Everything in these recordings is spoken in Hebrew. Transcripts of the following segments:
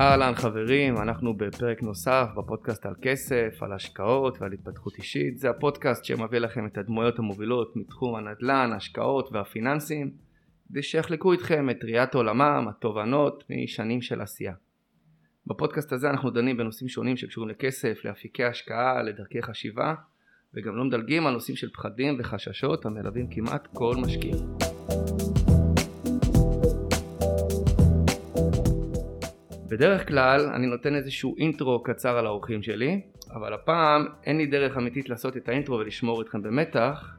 אהלן חברים, אנחנו בפרק נוסף בפודקאסט על כסף, על השקעות ועל התפתחות אישית. זה הפודקאסט שמביא לכם את הדמויות המובילות מתחום הנדל"ן, השקעות והפיננסים, כדי שיחלקו איתכם את ראיית עולמם, התובנות משנים של עשייה. בפודקאסט הזה אנחנו דנים בנושאים שונים שקשורים לכסף, לאפיקי השקעה, לדרכי חשיבה, וגם לא מדלגים על נושאים של פחדים וחששות המלווים כמעט כל משקיע. בדרך כלל אני נותן איזשהו אינטרו קצר על האורחים שלי, אבל הפעם אין לי דרך אמיתית לעשות את האינטרו ולשמור אתכם במתח,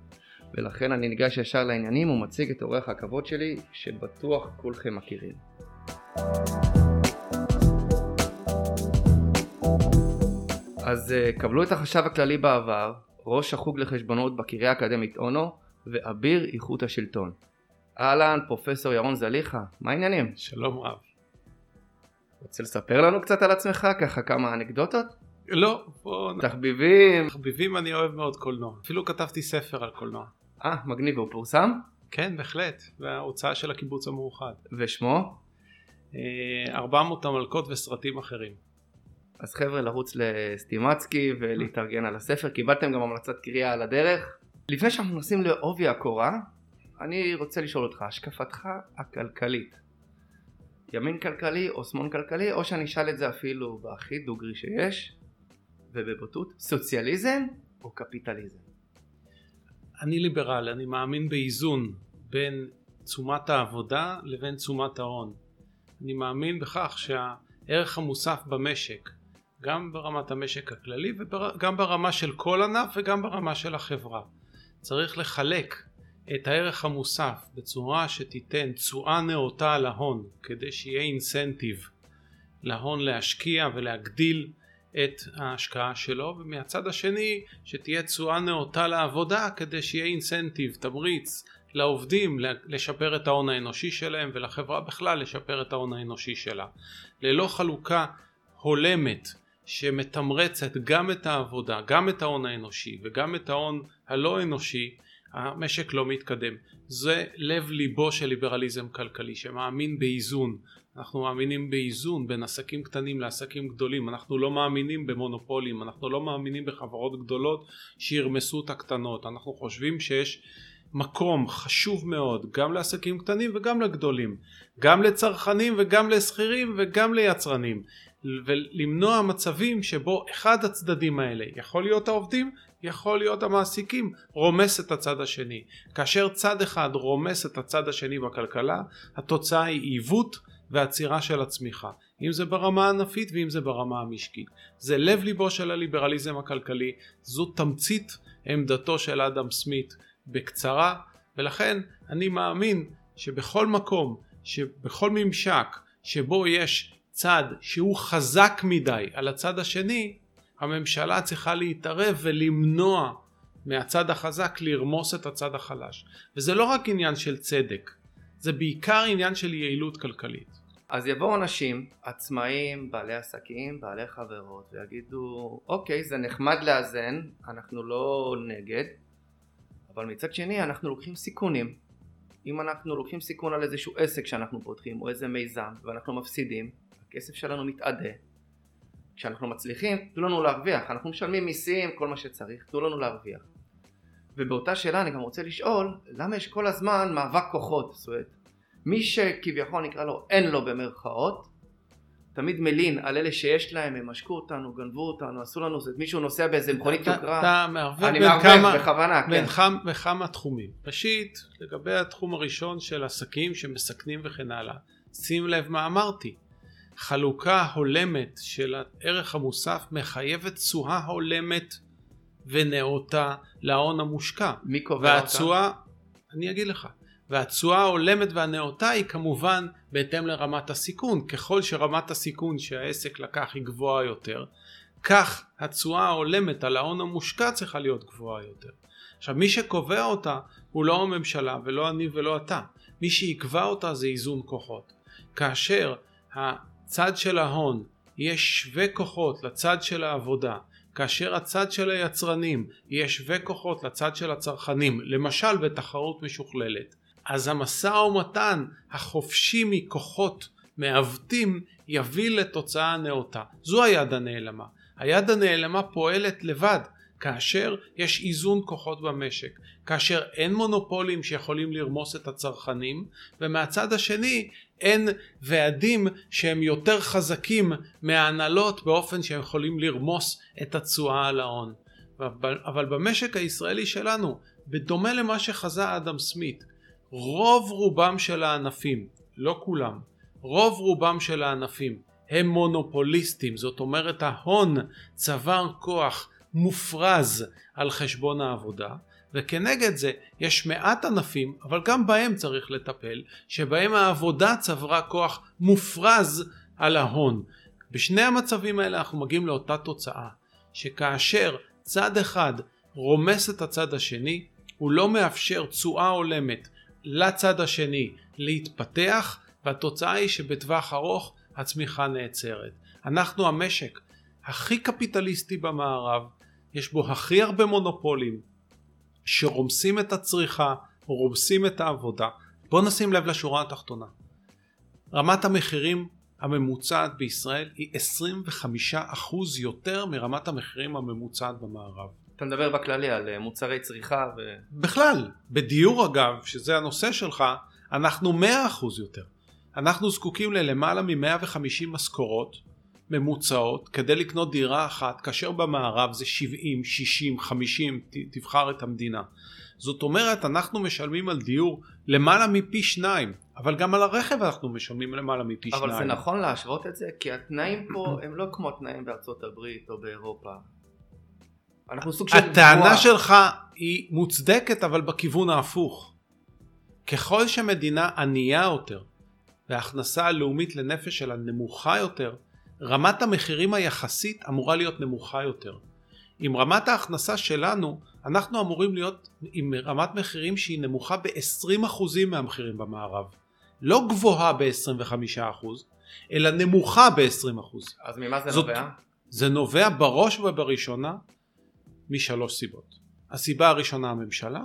ולכן אני ניגש ישר לעניינים ומציג את אורח הכבוד שלי, שבטוח כולכם מכירים. אז אה, קבלו את החשב הכללי בעבר, ראש החוג לחשבונות בקריה האקדמית אונו, ואביר איכות השלטון. אהלן, פרופסור ירון זליכה, מה העניינים? שלום רב. רוצה לספר לנו קצת על עצמך, ככה כמה אנקדוטות? לא, בוא... תחביבים. תחביבים אני אוהב מאוד קולנוע. אפילו כתבתי ספר על קולנוע. אה, מגניב, הוא פורסם? כן, בהחלט. וההוצאה של הקיבוץ המאוחד. ושמו? 400 אה, המלכות וסרטים אחרים. אז חבר'ה, לרוץ לסטימצקי ולהתארגן על הספר. קיבלתם גם המלצת קריאה על הדרך. לפני שאנחנו נוסעים לעובי הקורה, אני רוצה לשאול אותך, השקפתך הכלכלית. ימין כלכלי או שמאל כלכלי, או שאני אשאל את זה אפילו בהכי דוגרי שיש, ובבוטות, סוציאליזם או קפיטליזם? אני ליברל, אני מאמין באיזון בין תשומת העבודה לבין תשומת ההון. אני מאמין בכך שהערך המוסף במשק, גם ברמת המשק הכללי וגם ברמה של כל ענף וגם ברמה של החברה, צריך לחלק את הערך המוסף בצורה שתיתן תשואה נאותה על ההון כדי שיהיה אינסנטיב להון להשקיע ולהגדיל את ההשקעה שלו ומהצד השני שתהיה תשואה נאותה לעבודה כדי שיהיה אינסנטיב, תמריץ לעובדים לשפר את ההון האנושי שלהם ולחברה בכלל לשפר את ההון האנושי שלה. ללא חלוקה הולמת שמתמרצת גם את העבודה, גם את ההון האנושי וגם את ההון הלא אנושי המשק לא מתקדם. זה לב ליבו של ליברליזם כלכלי שמאמין באיזון. אנחנו מאמינים באיזון בין עסקים קטנים לעסקים גדולים. אנחנו לא מאמינים במונופולים, אנחנו לא מאמינים בחברות גדולות שירמסו את הקטנות. אנחנו חושבים שיש מקום חשוב מאוד גם לעסקים קטנים וגם לגדולים. גם לצרכנים וגם לשכירים וגם ליצרנים. ולמנוע מצבים שבו אחד הצדדים האלה יכול להיות העובדים יכול להיות המעסיקים רומס את הצד השני. כאשר צד אחד רומס את הצד השני בכלכלה התוצאה היא עיוות ועצירה של הצמיחה. אם זה ברמה הענפית ואם זה ברמה המשקית. זה לב ליבו של הליברליזם הכלכלי זו תמצית עמדתו של אדם סמית בקצרה ולכן אני מאמין שבכל מקום שבכל ממשק שבו יש צד שהוא חזק מדי על הצד השני הממשלה צריכה להתערב ולמנוע מהצד החזק לרמוס את הצד החלש. וזה לא רק עניין של צדק זה בעיקר עניין של יעילות כלכלית. אז יבואו אנשים עצמאים, בעלי עסקים, בעלי חברות ויגידו אוקיי זה נחמד לאזן, אנחנו לא נגד אבל מצד שני אנחנו לוקחים סיכונים. אם אנחנו לוקחים סיכון על איזשהו עסק שאנחנו פותחים או איזה מיזם ואנחנו מפסידים הכסף שלנו מתאדה כשאנחנו מצליחים תנו לנו להרוויח. אנחנו משלמים מיסים כל מה שצריך תנו לנו להרוויח. ובאותה שאלה אני גם רוצה לשאול למה יש כל הזמן מאבק כוחות זאת אומרת מי שכביכול נקרא לו אין לו במרכאות תמיד מלין על אלה שיש להם הם משקו אותנו גנבו אותנו עשו לנו זה מישהו נוסע באיזה מכונית יוקרה. אתה מערבב בין כמה בכוונה כן. בכמה תחומים. ראשית לגבי התחום הראשון של עסקים שמסכנים וכן הלאה שים לב מה אמרתי חלוקה הולמת של הערך המוסף מחייבת תשואה הולמת ונאותה להון המושקע. מי קובע והתשואה, אותה? אני אגיד לך. והתשואה ההולמת והנאותה היא כמובן בהתאם לרמת הסיכון. ככל שרמת הסיכון שהעסק לקח היא גבוהה יותר, כך התשואה ההולמת על ההון המושקע צריכה להיות גבוהה יותר. עכשיו מי שקובע אותה הוא לא הממשלה ולא אני ולא אתה. מי שיקבע אותה זה איזון כוחות. כאשר צד של ההון יש שווה כוחות לצד של העבודה כאשר הצד של היצרנים יהיה שווה כוחות לצד של הצרכנים למשל בתחרות משוכללת אז המשא ומתן החופשי מכוחות מעוותים יביא לתוצאה נאותה. זו היד הנעלמה. היד הנעלמה פועלת לבד כאשר יש איזון כוחות במשק, כאשר אין מונופולים שיכולים לרמוס את הצרכנים ומהצד השני אין ועדים שהם יותר חזקים מההנהלות באופן שהם יכולים לרמוס את התשואה על ההון. אבל במשק הישראלי שלנו, בדומה למה שחזה אדם סמית, רוב רובם של הענפים, לא כולם, רוב רובם של הענפים הם מונופוליסטים, זאת אומרת ההון צבר כוח מופרז על חשבון העבודה וכנגד זה יש מעט ענפים אבל גם בהם צריך לטפל שבהם העבודה צברה כוח מופרז על ההון. בשני המצבים האלה אנחנו מגיעים לאותה תוצאה שכאשר צד אחד רומס את הצד השני הוא לא מאפשר תשואה הולמת לצד השני להתפתח והתוצאה היא שבטווח ארוך הצמיחה נעצרת. אנחנו המשק הכי קפיטליסטי במערב, יש בו הכי הרבה מונופולים שרומסים את הצריכה, רומסים את העבודה. בואו נשים לב לשורה התחתונה. רמת המחירים הממוצעת בישראל היא 25% יותר מרמת המחירים הממוצעת במערב. אתה מדבר בכללי על אה, מוצרי צריכה ו... בכלל, בדיור אגב, שזה הנושא שלך, אנחנו 100% יותר. אנחנו זקוקים ללמעלה מ-150 משכורות ממוצעות כדי לקנות דירה אחת, כאשר במערב זה 70, 60, 50, תבחר את המדינה. זאת אומרת, אנחנו משלמים על דיור למעלה מפי שניים, אבל גם על הרכב אנחנו משלמים למעלה מפי אבל שניים. אבל זה נכון להשוות את זה? כי התנאים פה הם לא כמו התנאים בארצות הברית או באירופה. אנחנו סוג של... הטענה שלך היא מוצדקת אבל בכיוון ההפוך. ככל שמדינה ענייה יותר וההכנסה הלאומית לנפש שלה נמוכה יותר, רמת המחירים היחסית אמורה להיות נמוכה יותר. עם רמת ההכנסה שלנו, אנחנו אמורים להיות עם רמת מחירים שהיא נמוכה ב-20% מהמחירים במערב. לא גבוהה ב-25%, אלא נמוכה ב-20%. אז ממה זה זאת, נובע? זה נובע בראש ובראשונה משלוש סיבות. הסיבה הראשונה הממשלה,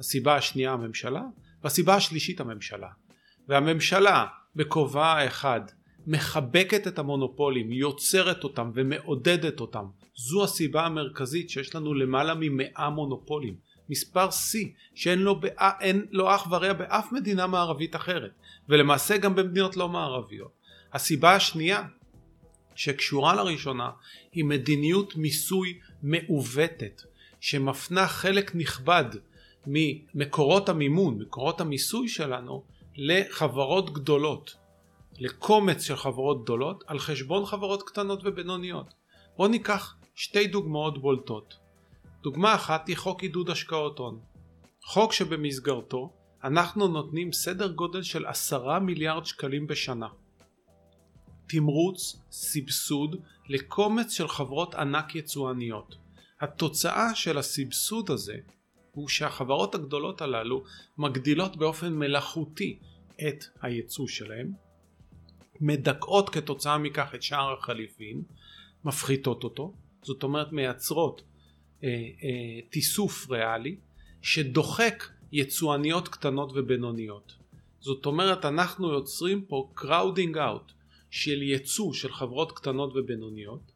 הסיבה השנייה הממשלה, והסיבה השלישית הממשלה. והממשלה בכובעה האחד מחבקת את המונופולים, יוצרת אותם ומעודדת אותם. זו הסיבה המרכזית שיש לנו למעלה ממאה מונופולים. מספר שיא שאין לו, בא, לו אח ורע באף מדינה מערבית אחרת ולמעשה גם במדינות לא מערביות. הסיבה השנייה שקשורה לראשונה היא מדיניות מיסוי מעוותת שמפנה חלק נכבד ממקורות המימון, מקורות המיסוי שלנו לחברות גדולות, לקומץ של חברות גדולות על חשבון חברות קטנות ובינוניות. בואו ניקח שתי דוגמאות בולטות. דוגמה אחת היא חוק עידוד השקעות הון. חוק שבמסגרתו אנחנו נותנים סדר גודל של עשרה מיליארד שקלים בשנה. תמרוץ, סבסוד, לקומץ של חברות ענק יצואניות. התוצאה של הסבסוד הזה הוא שהחברות הגדולות הללו מגדילות באופן מלאכותי את הייצוא שלהם, מדכאות כתוצאה מכך את שער החליפין, מפחיתות אותו, זאת אומרת מייצרות אה, אה, תיסוף ריאלי שדוחק יצואניות קטנות ובינוניות. זאת אומרת אנחנו יוצרים פה crowding out של ייצוא של חברות קטנות ובינוניות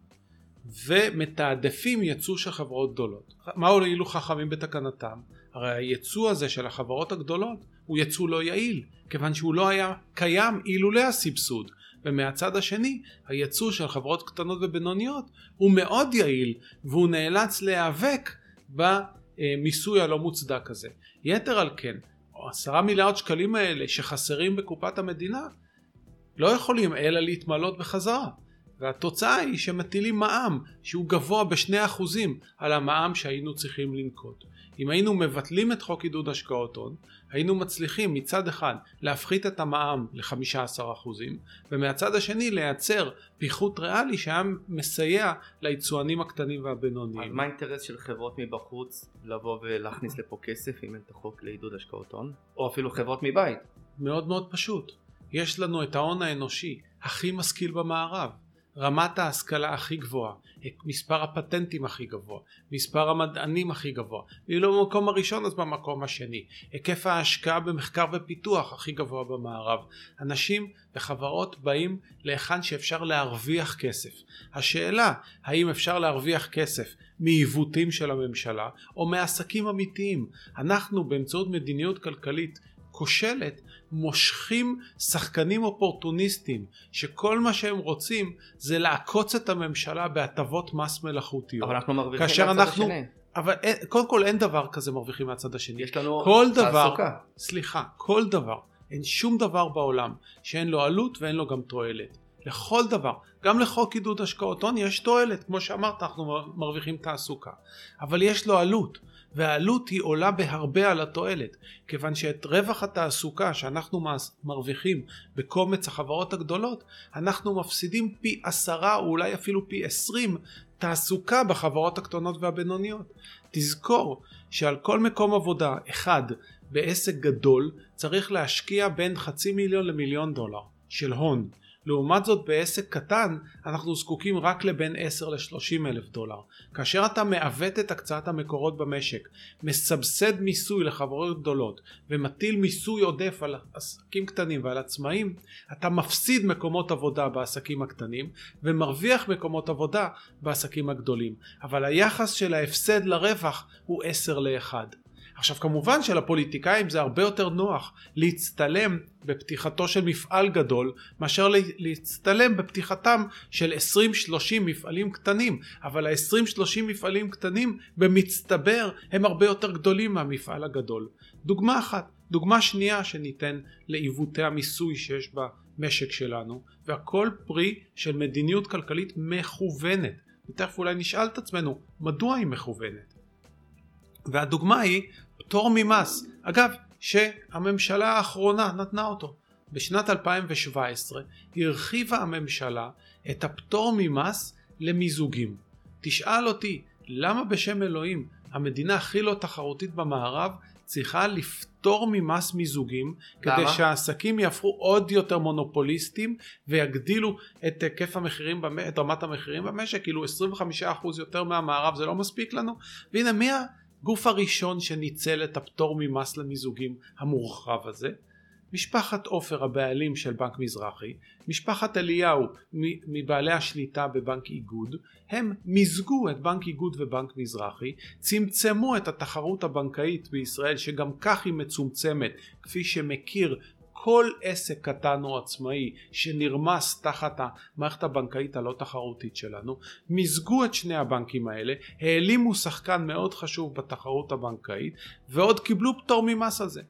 ומתעדפים ייצוא של חברות גדולות. מה הועילו חכמים בתקנתם? הרי הייצוא הזה של החברות הגדולות הוא ייצוא לא יעיל, כיוון שהוא לא היה קיים אילולא הסבסוד. ומהצד השני הייצוא של חברות קטנות ובינוניות הוא מאוד יעיל והוא נאלץ להיאבק במיסוי הלא מוצדק הזה. יתר על כן, עשרה מיליארד שקלים האלה שחסרים בקופת המדינה לא יכולים אלא להתמלות בחזרה. והתוצאה היא שמטילים מע"מ שהוא גבוה בשני אחוזים על המע"מ שהיינו צריכים לנקוט. אם היינו מבטלים את חוק עידוד השקעות הון היינו מצליחים מצד אחד להפחית את המע"מ ל-15% ומהצד השני לייצר פיחות ריאלי שהיה מסייע ליצואנים הקטנים והבינוניים. אז מה האינטרס של חברות מבחוץ לבוא ולהכניס לפה כסף אם אין את החוק לעידוד השקעות הון? או אפילו חברות מבית? מאוד מאוד פשוט. יש לנו את ההון האנושי הכי משכיל במערב. רמת ההשכלה הכי גבוהה, מספר הפטנטים הכי גבוה, מספר המדענים הכי גבוה, ואם לא במקום הראשון אז במקום השני, היקף ההשקעה במחקר ופיתוח הכי גבוה במערב. אנשים וחברות באים להיכן שאפשר להרוויח כסף. השאלה האם אפשר להרוויח כסף מעיוותים של הממשלה או מעסקים אמיתיים. אנחנו באמצעות מדיניות כלכלית כושלת מושכים שחקנים אופורטוניסטים שכל מה שהם רוצים זה לעקוץ את הממשלה בהטבות מס מלאכותיות. אבל אנחנו מרוויחים מהצד אנחנו... השני. אבל אין, קודם כל אין דבר כזה מרוויחים מהצד השני. יש לנו כל דבר. סליחה, כל דבר, אין שום דבר בעולם שאין לו עלות ואין לו גם תועלת. לכל דבר, גם לחוק עידוד השקעות הון יש תועלת, כמו שאמרת אנחנו מרוויחים תעסוקה, אבל יש לו עלות. והעלות היא עולה בהרבה על התועלת כיוון שאת רווח התעסוקה שאנחנו מרוויחים בקומץ החברות הגדולות אנחנו מפסידים פי עשרה או אולי אפילו פי עשרים תעסוקה בחברות הקטנות והבינוניות. תזכור שעל כל מקום עבודה אחד בעסק גדול צריך להשקיע בין חצי מיליון למיליון דולר של הון לעומת זאת בעסק קטן אנחנו זקוקים רק לבין 10 ל-30 אלף דולר. כאשר אתה מעוות את הקצאת המקורות במשק, מסבסד מיסוי לחברות גדולות ומטיל מיסוי עודף על עסקים קטנים ועל עצמאים, אתה מפסיד מקומות עבודה בעסקים הקטנים ומרוויח מקומות עבודה בעסקים הגדולים. אבל היחס של ההפסד לרווח הוא 10 ל-1. עכשיו כמובן שלפוליטיקאים זה הרבה יותר נוח להצטלם בפתיחתו של מפעל גדול מאשר להצטלם בפתיחתם של 20-30 מפעלים קטנים אבל ה-20-30 מפעלים קטנים במצטבר הם הרבה יותר גדולים מהמפעל הגדול. דוגמה אחת. דוגמה שנייה שניתן לעיוותי המיסוי שיש במשק שלנו והכל פרי של מדיניות כלכלית מכוונת ותכף אולי נשאל את עצמנו מדוע היא מכוונת והדוגמה היא פטור ממס. אגב, שהממשלה האחרונה נתנה אותו. בשנת 2017 הרחיבה הממשלה את הפטור ממס למיזוגים. תשאל אותי, למה בשם אלוהים המדינה הכי לא תחרותית במערב צריכה לפטור ממס מיזוגים למה? כדי שהעסקים יהפכו עוד יותר מונופוליסטים ויגדילו את היקף המחירים, את רמת המחירים במשק, כאילו 25% יותר מהמערב זה לא מספיק לנו? והנה מי הגוף הראשון שניצל את הפטור ממס למיזוגים המורחב הזה, משפחת עופר הבעלים של בנק מזרחי, משפחת אליהו מבעלי השליטה בבנק איגוד, הם מיזגו את בנק איגוד ובנק מזרחי, צמצמו את התחרות הבנקאית בישראל שגם כך היא מצומצמת, כפי שמכיר כל עסק קטן או עצמאי שנרמס תחת המערכת הבנקאית הלא תחרותית שלנו, מיזגו את שני הבנקים האלה, העלימו שחקן מאוד חשוב בתחרות הבנקאית ועוד קיבלו פטור ממס על זה.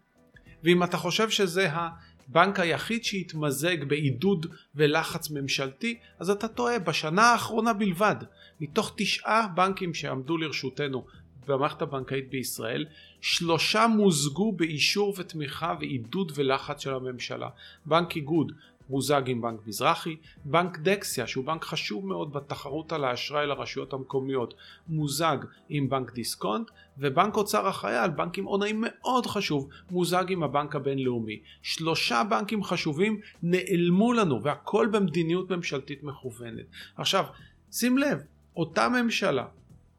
ואם אתה חושב שזה הבנק היחיד שהתמזג בעידוד ולחץ ממשלתי, אז אתה טועה. בשנה האחרונה בלבד, מתוך תשעה בנקים שעמדו לרשותנו במערכת הבנקאית בישראל, שלושה מוזגו באישור ותמיכה ועידוד ולחץ של הממשלה. בנק איגוד מוזג עם בנק מזרחי, בנק דקסיה שהוא בנק חשוב מאוד בתחרות על האשראי לרשויות המקומיות מוזג עם בנק דיסקונט ובנק אוצר החייל בנק עם עונאים מאוד חשוב מוזג עם הבנק הבינלאומי שלושה בנקים חשובים נעלמו לנו והכל במדיניות ממשלתית מכוונת עכשיו שים לב אותה ממשלה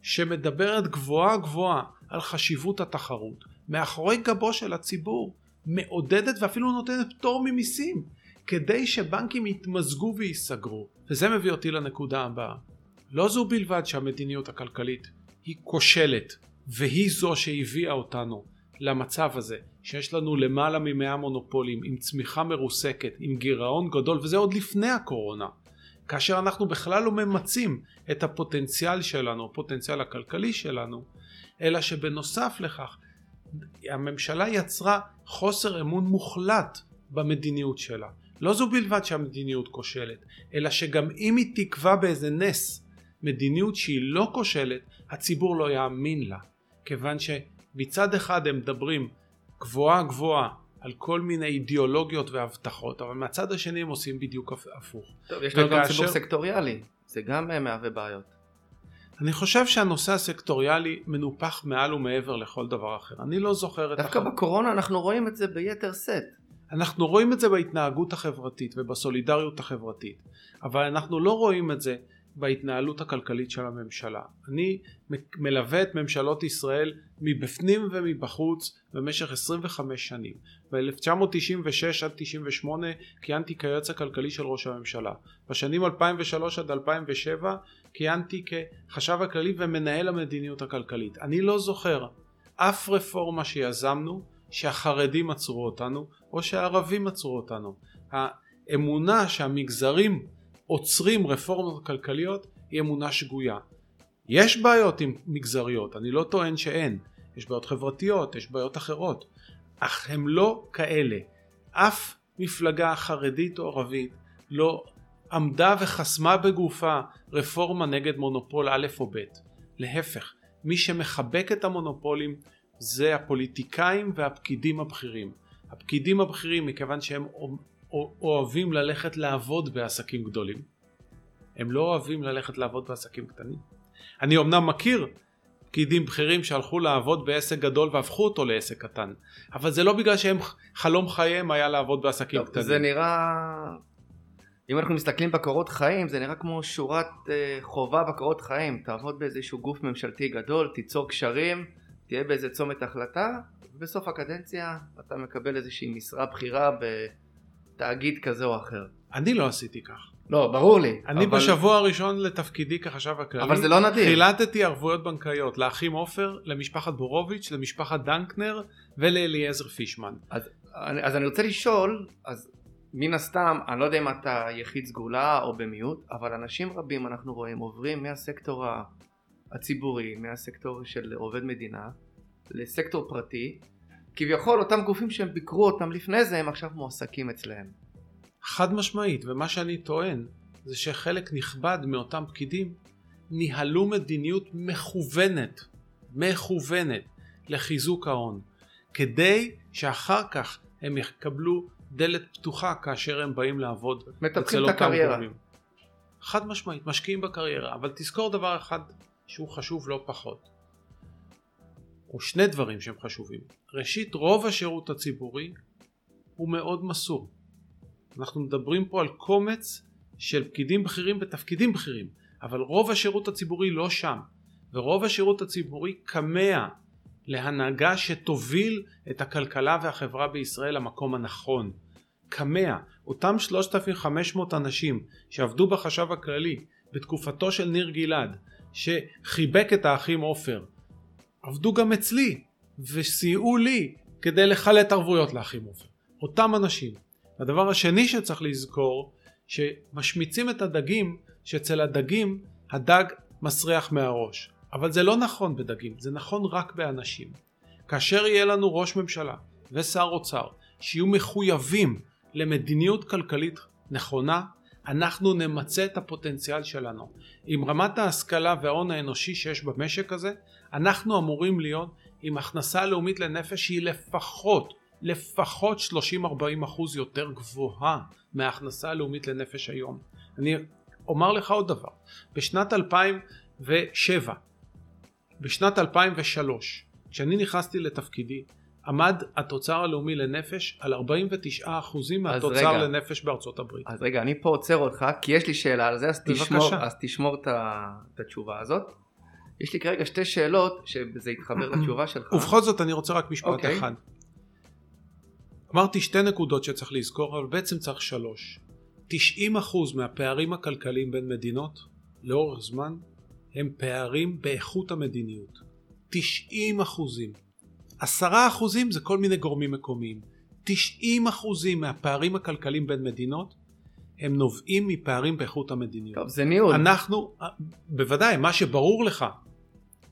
שמדברת גבוהה גבוהה על חשיבות התחרות מאחורי גבו של הציבור מעודדת ואפילו נותנת פטור ממיסים כדי שבנקים יתמזגו וייסגרו וזה מביא אותי לנקודה הבאה. לא זו בלבד שהמדיניות הכלכלית היא כושלת והיא זו שהביאה אותנו למצב הזה שיש לנו למעלה ממאה מונופולים עם צמיחה מרוסקת עם גירעון גדול וזה עוד לפני הקורונה כאשר אנחנו בכלל לא ממצים את הפוטנציאל שלנו, הפוטנציאל הכלכלי שלנו, אלא שבנוסף לכך הממשלה יצרה חוסר אמון מוחלט במדיניות שלה. לא זו בלבד שהמדיניות כושלת, אלא שגם אם היא תקבע באיזה נס מדיניות שהיא לא כושלת, הציבור לא יאמין לה. כיוון שמצד אחד הם מדברים גבוהה גבוהה על כל מיני אידיאולוגיות והבטחות, אבל מהצד השני הם עושים בדיוק הפוך. טוב, יש לנו. גם ציבור סקטוריאלי, זה גם אה, מהווה בעיות. אני חושב שהנושא הסקטוריאלי מנופח מעל ומעבר לכל דבר אחר. אני לא זוכר את... דווקא הח... בקורונה אנחנו רואים את זה ביתר שאת. אנחנו רואים את זה בהתנהגות החברתית ובסולידריות החברתית, אבל אנחנו לא רואים את זה בהתנהלות הכלכלית של הממשלה. אני מלווה את ממשלות ישראל מבפנים ומבחוץ במשך 25 שנים. ב-1996 עד 98 כיהנתי כיועץ הכלכלי של ראש הממשלה. בשנים 2003 עד 2007 כיהנתי כחשב הכללי ומנהל המדיניות הכלכלית. אני לא זוכר אף רפורמה שיזמנו שהחרדים עצרו אותנו או שהערבים עצרו אותנו. האמונה שהמגזרים עוצרים רפורמות כלכליות היא אמונה שגויה. יש בעיות עם מגזריות, אני לא טוען שאין, יש בעיות חברתיות, יש בעיות אחרות, אך הם לא כאלה. אף מפלגה חרדית או ערבית לא עמדה וחסמה בגופה רפורמה נגד מונופול א' או ב'. להפך, מי שמחבק את המונופולים זה הפוליטיקאים והפקידים הבכירים. הפקידים הבכירים מכיוון שהם אוהבים ללכת לעבוד בעסקים גדולים. הם לא אוהבים ללכת לעבוד בעסקים קטנים. אני אמנם מכיר פקידים בכירים שהלכו לעבוד בעסק גדול והפכו אותו לעסק קטן, אבל זה לא בגלל שהם חלום חייהם היה לעבוד בעסקים טוב, קטנים. זה נראה, אם אנחנו מסתכלים בקורות חיים, זה נראה כמו שורת uh, חובה בקורות חיים. תעבוד באיזשהו גוף ממשלתי גדול, תיצור קשרים, תהיה באיזה צומת החלטה, ובסוף הקדנציה אתה מקבל איזושהי משרה בכירה ב... תאגיד כזה או אחר. אני לא עשיתי כך. לא, ברור לי. אני אבל... בשבוע הראשון לתפקידי כחשב הכללי, אבל זה לא נדיר. חילטתי ערבויות בנקאיות לאחים עופר, למשפחת בורוביץ', למשפחת דנקנר ולאליעזר פישמן. אז, אז אני רוצה לשאול, אז מן הסתם, אני לא יודע אם אתה יחיד סגולה או במיעוט, אבל אנשים רבים אנחנו רואים עוברים מהסקטור הציבורי, מהסקטור של עובד מדינה, לסקטור פרטי, כביכול אותם גופים שהם ביקרו אותם לפני זה הם עכשיו מועסקים אצלהם. חד משמעית ומה שאני טוען זה שחלק נכבד מאותם פקידים ניהלו מדיניות מכוונת מכוונת לחיזוק ההון כדי שאחר כך הם יקבלו דלת פתוחה כאשר הם באים לעבוד אצל אותם גורמים. חד משמעית משקיעים בקריירה אבל תזכור דבר אחד שהוא חשוב לא פחות או שני דברים שהם חשובים. ראשית, רוב השירות הציבורי הוא מאוד מסור. אנחנו מדברים פה על קומץ של פקידים בכירים בתפקידים בכירים, אבל רוב השירות הציבורי לא שם, ורוב השירות הציבורי כמה להנהגה שתוביל את הכלכלה והחברה בישראל למקום הנכון. כמה, אותם 3,500 אנשים שעבדו בחשב הכללי בתקופתו של ניר גלעד, שחיבק את האחים עופר, עבדו גם אצלי וסייעו לי כדי לחלט ערבויות לאחים עופר. אותם אנשים. הדבר השני שצריך לזכור שמשמיצים את הדגים שאצל הדגים הדג מסריח מהראש. אבל זה לא נכון בדגים, זה נכון רק באנשים. כאשר יהיה לנו ראש ממשלה ושר אוצר שיהיו מחויבים למדיניות כלכלית נכונה, אנחנו נמצה את הפוטנציאל שלנו. עם רמת ההשכלה וההון האנושי שיש במשק הזה, אנחנו אמורים להיות עם הכנסה לאומית לנפש שהיא לפחות לפחות 30-40 אחוז יותר גבוהה מההכנסה הלאומית לנפש היום. אני אומר לך עוד דבר, בשנת 2007, בשנת 2003, כשאני נכנסתי לתפקידי, עמד התוצר הלאומי לנפש על 49 אחוזים מהתוצר רגע, לנפש בארצות הברית. אז רגע, אני פה עוצר אותך, כי יש לי שאלה על זה, אז תשמור, אז תשמור את התשובה הזאת. יש לי כרגע שתי שאלות שזה יתחבר לתשובה שלך. ובכל זאת אני רוצה רק משפט okay. אוקיי. אחד. אמרתי שתי נקודות שצריך לזכור אבל בעצם צריך שלוש. 90% מהפערים הכלכליים בין מדינות לאורך זמן הם פערים באיכות המדיניות. 90 אחוזים. 10 אחוזים זה כל מיני גורמים מקומיים. 90 אחוזים מהפערים הכלכליים בין מדינות הם נובעים מפערים באיכות המדיניות. טוב, זה ניהול. אנחנו, בוודאי, מה שברור לך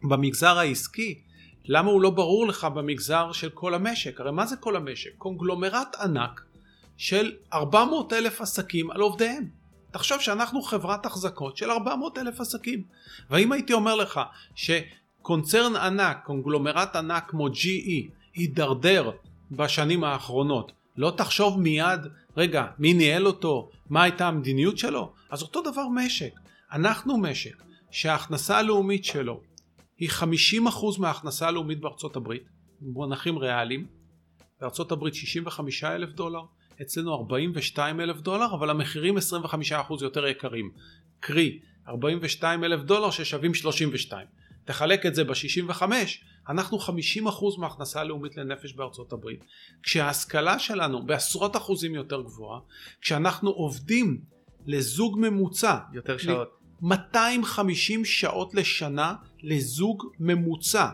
במגזר העסקי, למה הוא לא ברור לך במגזר של כל המשק? הרי מה זה כל המשק? קונגלומרט ענק של 400 אלף עסקים על עובדיהם. תחשוב שאנחנו חברת החזקות של 400 אלף עסקים. והאם הייתי אומר לך שקונצרן ענק, קונגלומרט ענק כמו GE, הידרדר בשנים האחרונות, לא תחשוב מיד, רגע, מי ניהל אותו? מה הייתה המדיניות שלו? אז אותו דבר משק. אנחנו משק שההכנסה הלאומית שלו היא 50% מההכנסה הלאומית בארצות הברית, במונחים ריאליים, בארצות הברית 65 אלף דולר, אצלנו 42 אלף דולר, אבל המחירים 25% יותר יקרים. קרי, 42 אלף דולר ששווים 32. תחלק את זה ב-65, אנחנו 50% מההכנסה הלאומית לנפש בארצות הברית. כשההשכלה שלנו בעשרות אחוזים יותר גבוהה, כשאנחנו עובדים לזוג ממוצע, יותר שעות. 250 שעות לשנה לזוג ממוצע,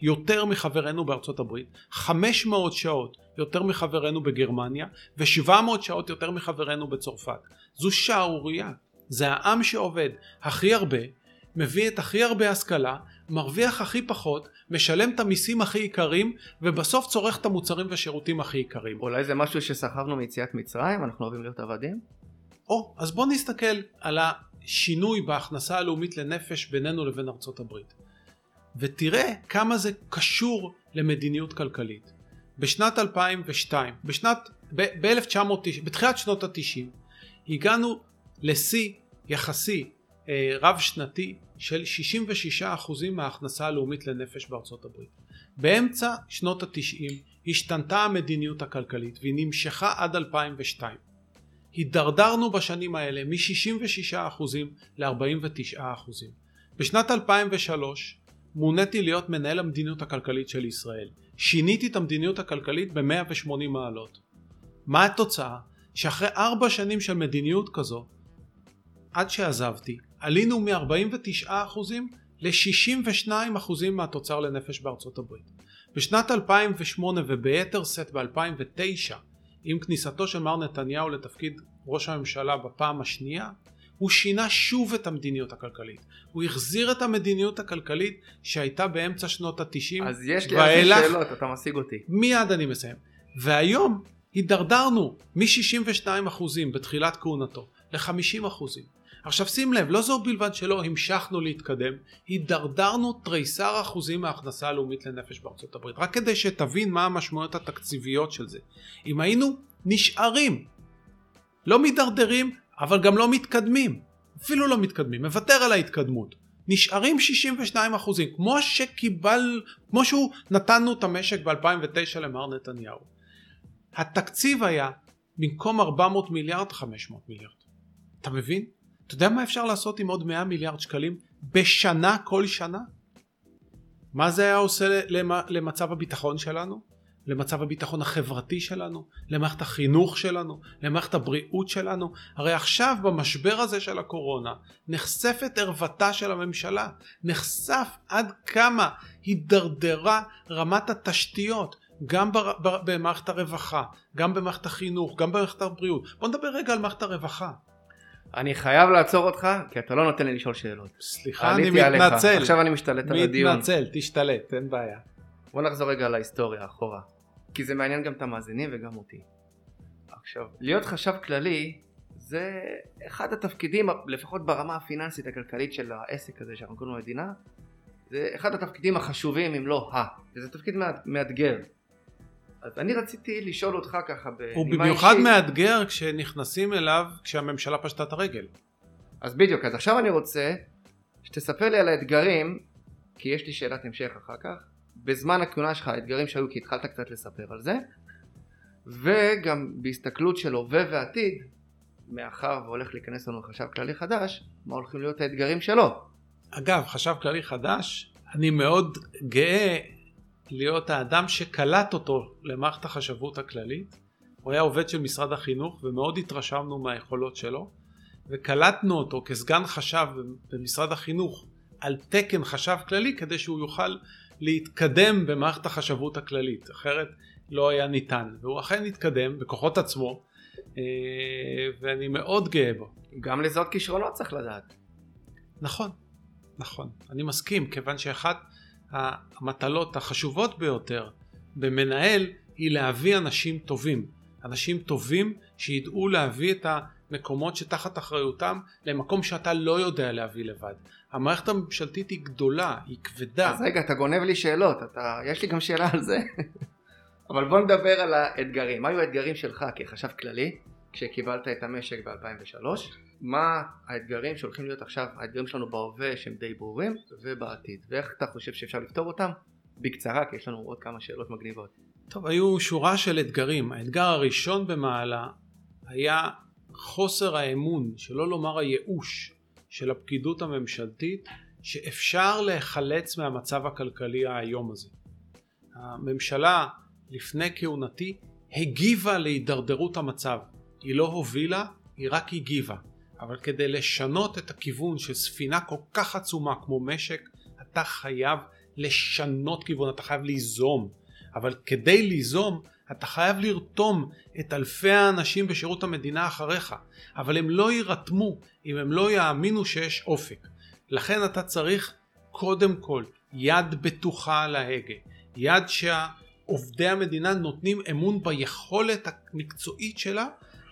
יותר מחברינו בארצות הברית, 500 שעות יותר מחברינו בגרמניה, ו-700 שעות יותר מחברינו בצרפת. זו שערורייה. זה העם שעובד הכי הרבה, מביא את הכי הרבה השכלה, מרוויח הכי פחות, משלם את המיסים הכי יקרים, ובסוף צורך את המוצרים והשירותים הכי יקרים. אולי זה משהו שסחבנו מיציאת מצרים, אנחנו אוהבים להיות עבדים? או, אז בוא נסתכל על השינוי בהכנסה הלאומית לנפש בינינו לבין ארצות הברית. ותראה כמה זה קשור למדיניות כלכלית. בשנת 2002, בשנת, ב-1990, בתחילת שנות ה-90, הגענו לשיא יחסי אה, רב שנתי של 66% מההכנסה הלאומית לנפש בארצות הברית. באמצע שנות התשעים השתנתה המדיניות הכלכלית והיא נמשכה עד 2002. הידרדרנו בשנים האלה מ-66% ל-49%. בשנת 2003 מוניתי להיות מנהל המדיניות הכלכלית של ישראל. שיניתי את המדיניות הכלכלית ב-180 מעלות. מה התוצאה? שאחרי ארבע שנים של מדיניות כזו, עד שעזבתי, עלינו מ-49% ל-62% מהתוצר לנפש בארצות הברית. בשנת 2008 וביתר שאת ב-2009, עם כניסתו של מר נתניהו לתפקיד ראש הממשלה בפעם השנייה, הוא שינה שוב את המדיניות הכלכלית. הוא החזיר את המדיניות הכלכלית שהייתה באמצע שנות התשעים. אז יש לי זה שאלות, אתה משיג אותי. מיד אני מסיים. והיום הידרדרנו מ-62% בתחילת כהונתו ל-50%. עכשיו שים לב, לא זו בלבד שלא המשכנו להתקדם, הידרדרנו תריסר אחוזים מההכנסה הלאומית לנפש בארצות הברית. רק כדי שתבין מה המשמעויות התקציביות של זה. אם היינו נשארים, לא מידרדרים, אבל גם לא מתקדמים, אפילו לא מתקדמים, מוותר על ההתקדמות. נשארים 62 אחוזים, כמו שקיבל, כמו שהוא נתנו את המשק ב-2009 למר נתניהו. התקציב היה במקום 400 מיליארד 500 מיליארד. אתה מבין? אתה יודע מה אפשר לעשות עם עוד 100 מיליארד שקלים בשנה כל שנה? מה זה היה עושה למצב הביטחון שלנו? למצב הביטחון החברתי שלנו? למערכת החינוך שלנו? למערכת הבריאות שלנו? הרי עכשיו במשבר הזה של הקורונה נחשפת ערוותה של הממשלה. נחשף עד כמה הידרדרה רמת התשתיות גם במערכת הרווחה, גם במערכת החינוך, גם במערכת הבריאות. בוא נדבר רגע על מערכת הרווחה. אני חייב לעצור אותך, כי אתה לא נותן לי לשאול שאלות. סליחה, אני מתנצל. עליך. עכשיו אני משתלט על הדיון. מתנצל, תשתלט, אין בעיה. בוא נחזור רגע להיסטוריה, אחורה. כי זה מעניין גם את המאזינים וגם אותי. עכשיו, להיות חשב כללי זה אחד התפקידים, לפחות ברמה הפיננסית הכלכלית של העסק הזה שאנחנו קוראים לו מדינה, זה אחד התפקידים החשובים אם לא ה. וזה תפקיד מאתגר. אז אני רציתי לשאול אותך ככה בנימה אישית. הוא במיוחד מאתגר כשנכנסים אליו כשהממשלה פשטה את הרגל. אז בדיוק, אז עכשיו אני רוצה שתספר לי על האתגרים, כי יש לי שאלת המשך אחר כך, בזמן הכהונה שלך, האתגרים שהיו, כי התחלת קצת לספר על זה, וגם בהסתכלות של הווה ועתיד, מאחר והולך להיכנס לנו חשב כללי חדש, מה הולכים להיות האתגרים שלו. אגב, חשב כללי חדש, אני מאוד גאה להיות האדם שקלט אותו למערכת החשבות הכללית. הוא היה עובד של משרד החינוך ומאוד התרשמנו מהיכולות שלו וקלטנו אותו כסגן חשב במשרד החינוך על תקן חשב כללי כדי שהוא יוכל להתקדם במערכת החשבות הכללית אחרת לא היה ניתן והוא אכן התקדם בכוחות עצמו אה, ואני מאוד גאה בו. גם לזאת כישרונות צריך לדעת. נכון, נכון, אני מסכים כיוון שאחת המטלות החשובות ביותר במנהל היא להביא אנשים טובים. אנשים טובים שידעו להביא את המקומות שתחת אחריותם למקום שאתה לא יודע להביא לבד. המערכת הממשלתית היא גדולה, היא כבדה. אז רגע, אתה גונב לי שאלות, אתה... יש לי גם שאלה על זה. אבל בוא נדבר על האתגרים. מה היו האתגרים שלך כחשב כללי כשקיבלת את המשק ב-2003? מה האתגרים שהולכים להיות עכשיו, האתגרים שלנו בהווה שהם די ברורים ובעתיד ואיך אתה חושב שאפשר לפתור אותם? בקצרה כי יש לנו עוד כמה שאלות מגניבות. טוב, היו שורה של אתגרים. האתגר הראשון במעלה היה חוסר האמון, שלא לומר הייאוש, של הפקידות הממשלתית, שאפשר להיחלץ מהמצב הכלכלי האיום הזה. הממשלה לפני כהונתי הגיבה להידרדרות המצב. היא לא הובילה, היא רק הגיבה. אבל כדי לשנות את הכיוון של ספינה כל כך עצומה כמו משק, אתה חייב לשנות כיוון, אתה חייב ליזום. אבל כדי ליזום, אתה חייב לרתום את אלפי האנשים בשירות המדינה אחריך. אבל הם לא יירתמו אם הם לא יאמינו שיש אופק. לכן אתה צריך קודם כל יד בטוחה על ההגה. יד שעובדי המדינה נותנים אמון ביכולת המקצועית שלה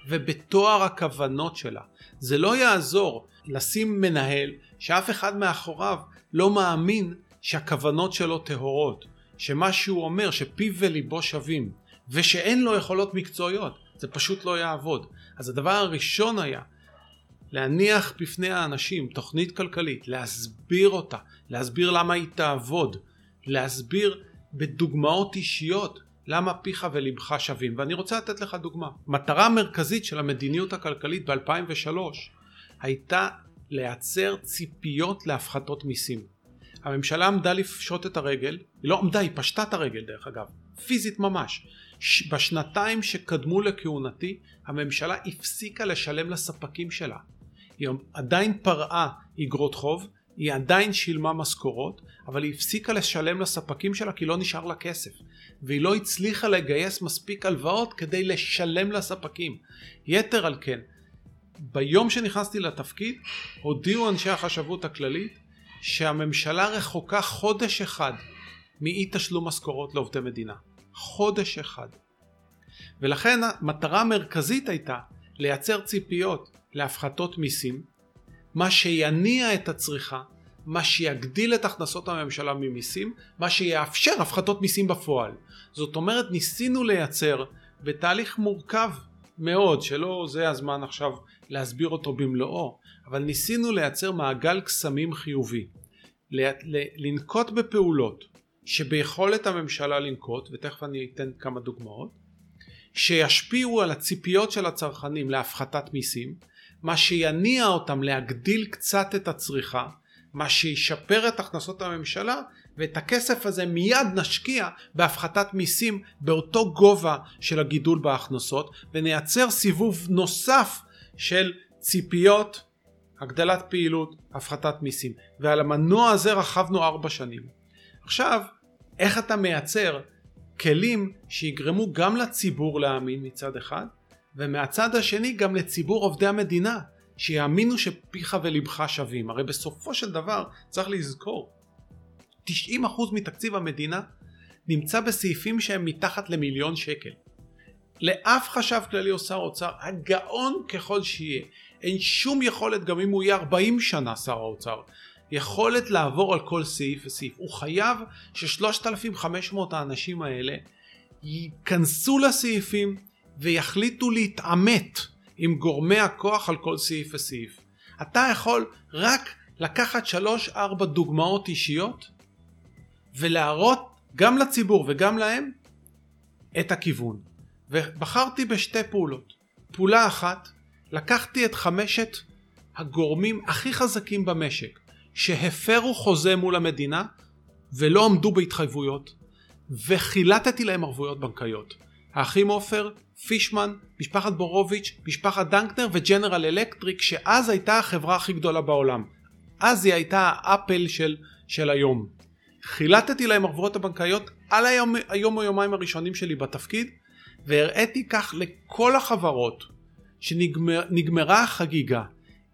ובתואר הכוונות שלה. זה לא יעזור לשים מנהל שאף אחד מאחוריו לא מאמין שהכוונות שלו טהורות, שמה שהוא אומר שפיו וליבו שווים ושאין לו יכולות מקצועיות, זה פשוט לא יעבוד. אז הדבר הראשון היה להניח בפני האנשים תוכנית כלכלית, להסביר אותה, להסביר למה היא תעבוד, להסביר בדוגמאות אישיות למה פיך ולבך שווים. ואני רוצה לתת לך דוגמה. מטרה מרכזית של המדיניות הכלכלית ב-2003 הייתה לייצר ציפיות להפחתות מיסים. הממשלה עמדה לפשוט את הרגל, היא לא עמדה, היא פשטה את הרגל דרך אגב, פיזית ממש. בשנתיים שקדמו לכהונתי הממשלה הפסיקה לשלם לספקים שלה. היא עדיין פרעה אגרות חוב, היא עדיין שילמה משכורות, אבל היא הפסיקה לשלם לספקים שלה כי לא נשאר לה כסף. והיא לא הצליחה לגייס מספיק הלוואות כדי לשלם לספקים. יתר על כן, ביום שנכנסתי לתפקיד הודיעו אנשי החשבות הכללית שהממשלה רחוקה חודש אחד מאי תשלום משכורות לעובדי מדינה. חודש אחד. ולכן המטרה המרכזית הייתה לייצר ציפיות להפחתות מיסים, מה שיניע את הצריכה, מה שיגדיל את הכנסות הממשלה ממיסים, מה שיאפשר הפחתות מיסים בפועל. זאת אומרת ניסינו לייצר בתהליך מורכב מאוד, שלא זה הזמן עכשיו להסביר אותו במלואו, אבל ניסינו לייצר מעגל קסמים חיובי. לנקוט בפעולות שביכולת הממשלה לנקוט, ותכף אני אתן כמה דוגמאות, שישפיעו על הציפיות של הצרכנים להפחתת מיסים, מה שיניע אותם להגדיל קצת את הצריכה, מה שישפר את הכנסות הממשלה ואת הכסף הזה מיד נשקיע בהפחתת מיסים באותו גובה של הגידול בהכנסות ונייצר סיבוב נוסף של ציפיות, הגדלת פעילות, הפחתת מיסים ועל המנוע הזה רכבנו ארבע שנים. עכשיו איך אתה מייצר כלים שיגרמו גם לציבור להאמין מצד אחד ומהצד השני גם לציבור עובדי המדינה שיאמינו שפיך ולבך שווים. הרי בסופו של דבר צריך לזכור 90% מתקציב המדינה נמצא בסעיפים שהם מתחת למיליון שקל. לאף חשב כללי או שר אוצר, הגאון ככל שיהיה, אין שום יכולת גם אם הוא יהיה 40 שנה שר האוצר, יכולת לעבור על כל סעיף וסעיף. הוא חייב ש-3,500 האנשים האלה ייכנסו לסעיפים ויחליטו להתעמת עם גורמי הכוח על כל סעיף וסעיף. אתה יכול רק לקחת שלוש ארבע דוגמאות אישיות ולהראות גם לציבור וגם להם את הכיוון. ובחרתי בשתי פעולות. פעולה אחת, לקחתי את חמשת הגורמים הכי חזקים במשק שהפרו חוזה מול המדינה ולא עמדו בהתחייבויות וחילטתי להם ערבויות בנקאיות. האחים עופר, פישמן, משפחת בורוביץ', משפחת דנקנר וג'נרל אלקטריק שאז הייתה החברה הכי גדולה בעולם. אז היא הייתה האפל של, של היום. חילטתי להם ערבויות הבנקאיות על היום, היום או יומיים הראשונים שלי בתפקיד והראיתי כך לכל החברות שנגמרה החגיגה.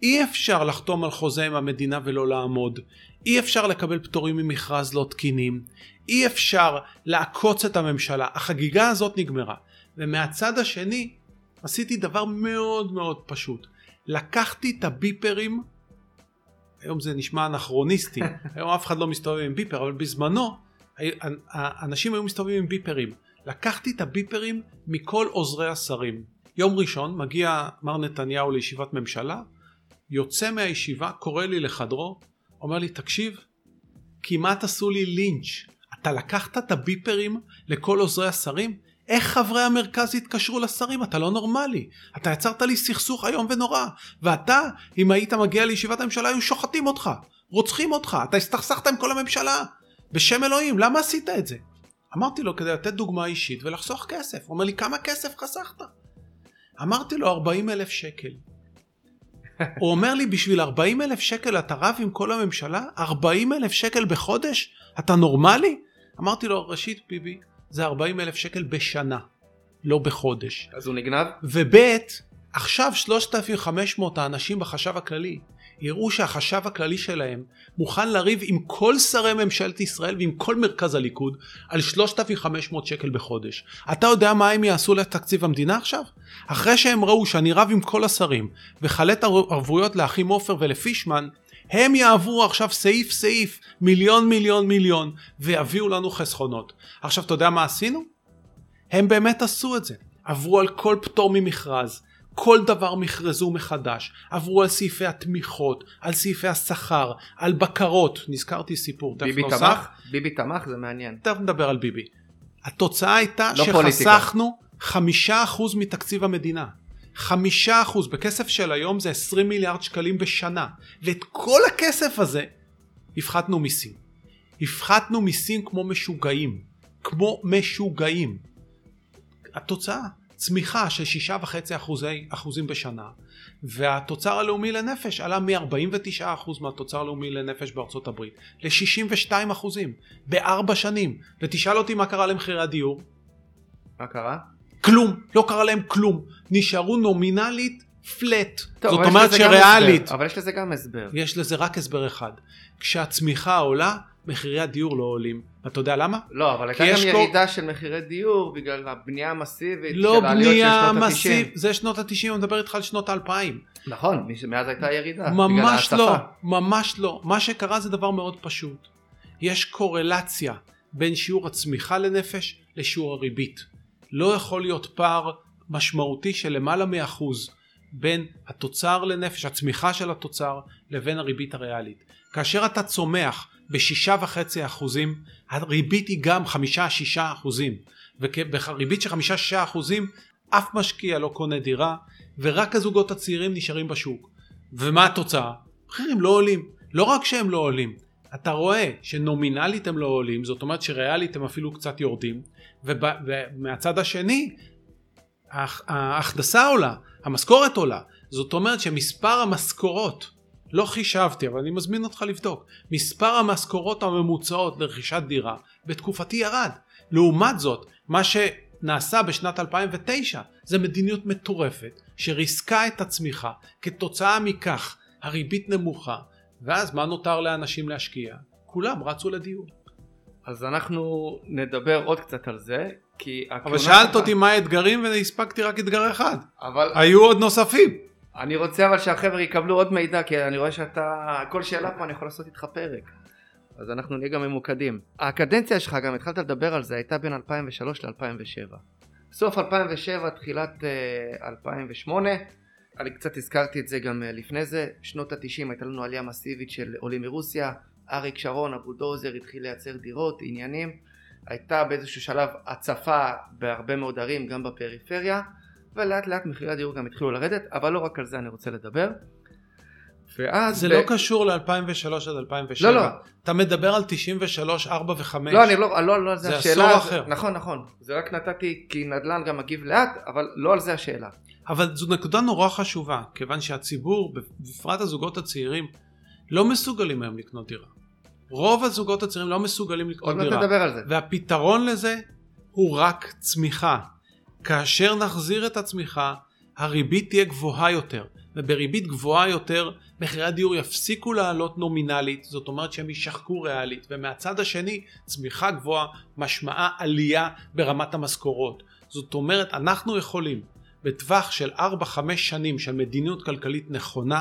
אי אפשר לחתום על חוזה עם המדינה ולא לעמוד. אי אפשר לקבל פטורים ממכרז לא תקינים. אי אפשר לעקוץ את הממשלה. החגיגה הזאת נגמרה. ומהצד השני עשיתי דבר מאוד מאוד פשוט. לקחתי את הביפרים, היום זה נשמע אנכרוניסטי, היום אף אחד לא מסתובב עם ביפר, אבל בזמנו אנשים היו מסתובבים עם ביפרים. לקחתי את הביפרים מכל עוזרי השרים. יום ראשון מגיע מר נתניהו לישיבת ממשלה, יוצא מהישיבה, קורא לי לחדרו, אומר לי תקשיב, כמעט עשו לי לינץ', אתה לקחת את הביפרים לכל עוזרי השרים? איך חברי המרכז התקשרו לשרים? אתה לא נורמלי. אתה יצרת לי סכסוך איום ונורא. ואתה, אם היית מגיע לישיבת הממשלה, היו שוחטים אותך. רוצחים אותך. אתה הסתכסכת עם כל הממשלה. בשם אלוהים, למה עשית את זה? אמרתי לו כדי לתת דוגמה אישית ולחסוך כסף. הוא אומר לי, כמה כסף חסכת? אמרתי לו, 40 אלף שקל. הוא אומר לי, בשביל 40 אלף שקל אתה רב עם כל הממשלה? 40 אלף שקל בחודש? אתה נורמלי? אמרתי לו, ראשית ביבי, זה 40 אלף שקל בשנה, לא בחודש. אז הוא נגנב? וב' עכשיו 3,500 האנשים בחשב הכללי יראו שהחשב הכללי שלהם מוכן לריב עם כל שרי ממשלת ישראל ועם כל מרכז הליכוד על 3,500 שקל בחודש. אתה יודע מה הם יעשו לתקציב המדינה עכשיו? אחרי שהם ראו שאני רב עם כל השרים וחלט ערבויות לאחים עופר ולפישמן הם יעברו עכשיו סעיף סעיף מיליון מיליון מיליון ויביאו לנו חסכונות. עכשיו אתה יודע מה עשינו? הם באמת עשו את זה. עברו על כל פטור ממכרז, כל דבר מכרזו מחדש, עברו על סעיפי התמיכות, על סעיפי השכר, על בקרות, נזכרתי סיפור. ביבי תמך? ביבי תמך? זה מעניין. תכף נדבר על ביבי. התוצאה הייתה לא שחסכנו חמישה אחוז מתקציב המדינה. חמישה אחוז, בכסף של היום זה 20 מיליארד שקלים בשנה, ואת כל הכסף הזה הפחתנו מיסים. הפחתנו מיסים כמו משוגעים, כמו משוגעים. התוצאה, צמיחה של שישה וחצי אחוזי, אחוזים בשנה והתוצר הלאומי לנפש עלה מ-49 אחוז מהתוצר הלאומי לנפש בארצות הברית ל-62 אחוזים בארבע שנים ותשאל אותי מה קרה למחירי הדיור מה קרה? כלום לא קרה להם כלום נשארו נומינלית פלט זאת אומרת שריאלית אבל יש לזה גם הסבר יש לזה רק הסבר אחד כשהצמיחה עולה מחירי הדיור לא עולים. אתה יודע למה? לא, אבל הייתה גם ירידה כל... של מחירי דיור בגלל הבנייה המסיבית לא של העליות של שנות ה-90. זה שנות ה-90, אני מדבר איתך על שנות ה-2000. נכון, מאז הייתה ירידה. ממש לא, ממש לא. מה שקרה זה דבר מאוד פשוט. יש קורלציה בין שיעור הצמיחה לנפש לשיעור הריבית. לא יכול להיות פער משמעותי של למעלה מאחוז בין התוצר לנפש, הצמיחה של התוצר, לבין הריבית הריאלית. כאשר אתה צומח בשישה וחצי אחוזים, הריבית היא גם חמישה שישה אחוזים, ובריבית של חמישה שישה אחוזים אף משקיע לא קונה דירה, ורק הזוגות הצעירים נשארים בשוק. ומה התוצאה? מחירים לא עולים. לא רק שהם לא עולים, אתה רואה שנומינלית הם לא עולים, זאת אומרת שריאלית הם אפילו קצת יורדים, ומהצד השני ההכנסה עולה, המשכורת עולה, זאת אומרת שמספר המשכורות לא חישבתי אבל אני מזמין אותך לבדוק מספר המשכורות הממוצעות לרכישת דירה בתקופתי ירד. לעומת זאת מה שנעשה בשנת 2009 זה מדיניות מטורפת שריסקה את הצמיחה כתוצאה מכך הריבית נמוכה ואז מה נותר לאנשים להשקיע? כולם רצו לדיור. אז אנחנו נדבר עוד קצת על זה כי אבל שאלת לך... אותי מה האתגרים והספקתי רק אתגר אחד. אבל היו עוד נוספים. אני רוצה אבל שהחבר'ה יקבלו עוד מידע כי אני רואה שאתה כל שאלה פה אני יכול לעשות איתך פרק. אז אנחנו נהיה גם ממוקדים. הקדנציה שלך גם התחלת לדבר על זה הייתה בין 2003 ל-2007 סוף 2007 תחילת uh, 2008 אני קצת הזכרתי את זה גם uh, לפני זה. שנות ה-90 הייתה לנו עלייה מסיבית של עולים מרוסיה. אריק שרון הבולדוזר התחיל לייצר דירות עניינים. הייתה באיזשהו שלב הצפה בהרבה מאוד ערים גם בפריפריה ולאט לאט מחירי הדיור גם התחילו לרדת אבל לא רק על זה אני רוצה לדבר. ואז זה ב... לא קשור ל-2003 עד 2007 לא לא. אתה מדבר על 93 4 ו-5 לא אני לא, לא, לא על זה, זה השאלה עשור אחר. נכון נכון. זה רק נתתי כי נדל"ן גם מגיב לאט אבל לא על זה השאלה אבל זו נקודה נורא חשובה כיוון שהציבור בפרט הזוגות הצעירים לא מסוגלים היום לקנות דירה. רוב הזוגות הצעירים לא מסוגלים לקנות דירה עוד מעט נדבר על זה. והפתרון לזה הוא רק צמיחה. כאשר נחזיר את הצמיחה הריבית תהיה גבוהה יותר. ובריבית גבוהה יותר מחירי הדיור יפסיקו לעלות נומינלית זאת אומרת שהם יישחקו ריאלית. ומהצד השני צמיחה גבוהה משמעה עלייה ברמת המשכורות. זאת אומרת אנחנו יכולים בטווח של 4-5 שנים של מדיניות כלכלית נכונה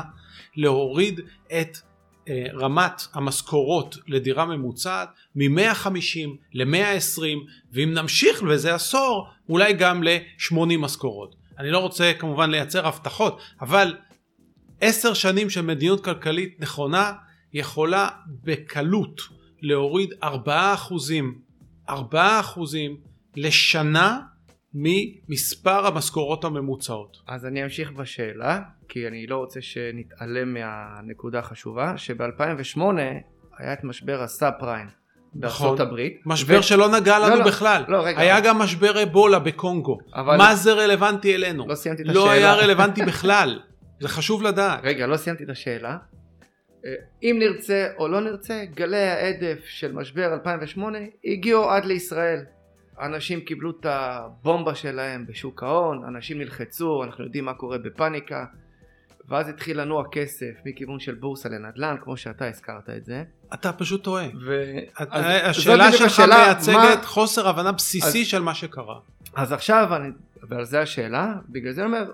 להוריד את אה, רמת המשכורות לדירה ממוצעת מ-150 ל-120 ואם נמשיך בזה עשור אולי גם ל-80 משכורות. אני לא רוצה כמובן לייצר הבטחות אבל עשר שנים של מדיניות כלכלית נכונה יכולה בקלות להוריד 4% 4 אחוזים לשנה ממספר המשכורות הממוצעות. אז אני אמשיך בשאלה, כי אני לא רוצה שנתעלם מהנקודה החשובה, שב-2008 היה את משבר הסאב פריים בארצות נכון. הברית. משבר ו- שלא נגע לנו לא, לא, בכלל. לא, רגע. היה גם משבר אבולה בקונגו. אבל- מה זה רלוונטי אלינו? לא סיימתי את לא השאלה. היה רלוונטי בכלל. זה חשוב לדעת. רגע, לא סיימתי את השאלה. אה, אם נרצה או לא נרצה, גלי ההדף של משבר 2008 הגיעו עד לישראל. אנשים קיבלו את הבומבה שלהם בשוק ההון, אנשים נלחצו, אנחנו יודעים מה קורה בפאניקה, ואז התחיל לנוע כסף מכיוון של בורסה לנדל"ן, כמו שאתה הזכרת את זה. אתה פשוט טועה. ו... את- אז- השאלה שלך מייצגת מה- חוסר הבנה בסיסי אז- של מה שקרה. אז עכשיו, אני, ועל זה השאלה, בגלל זה אני אומר,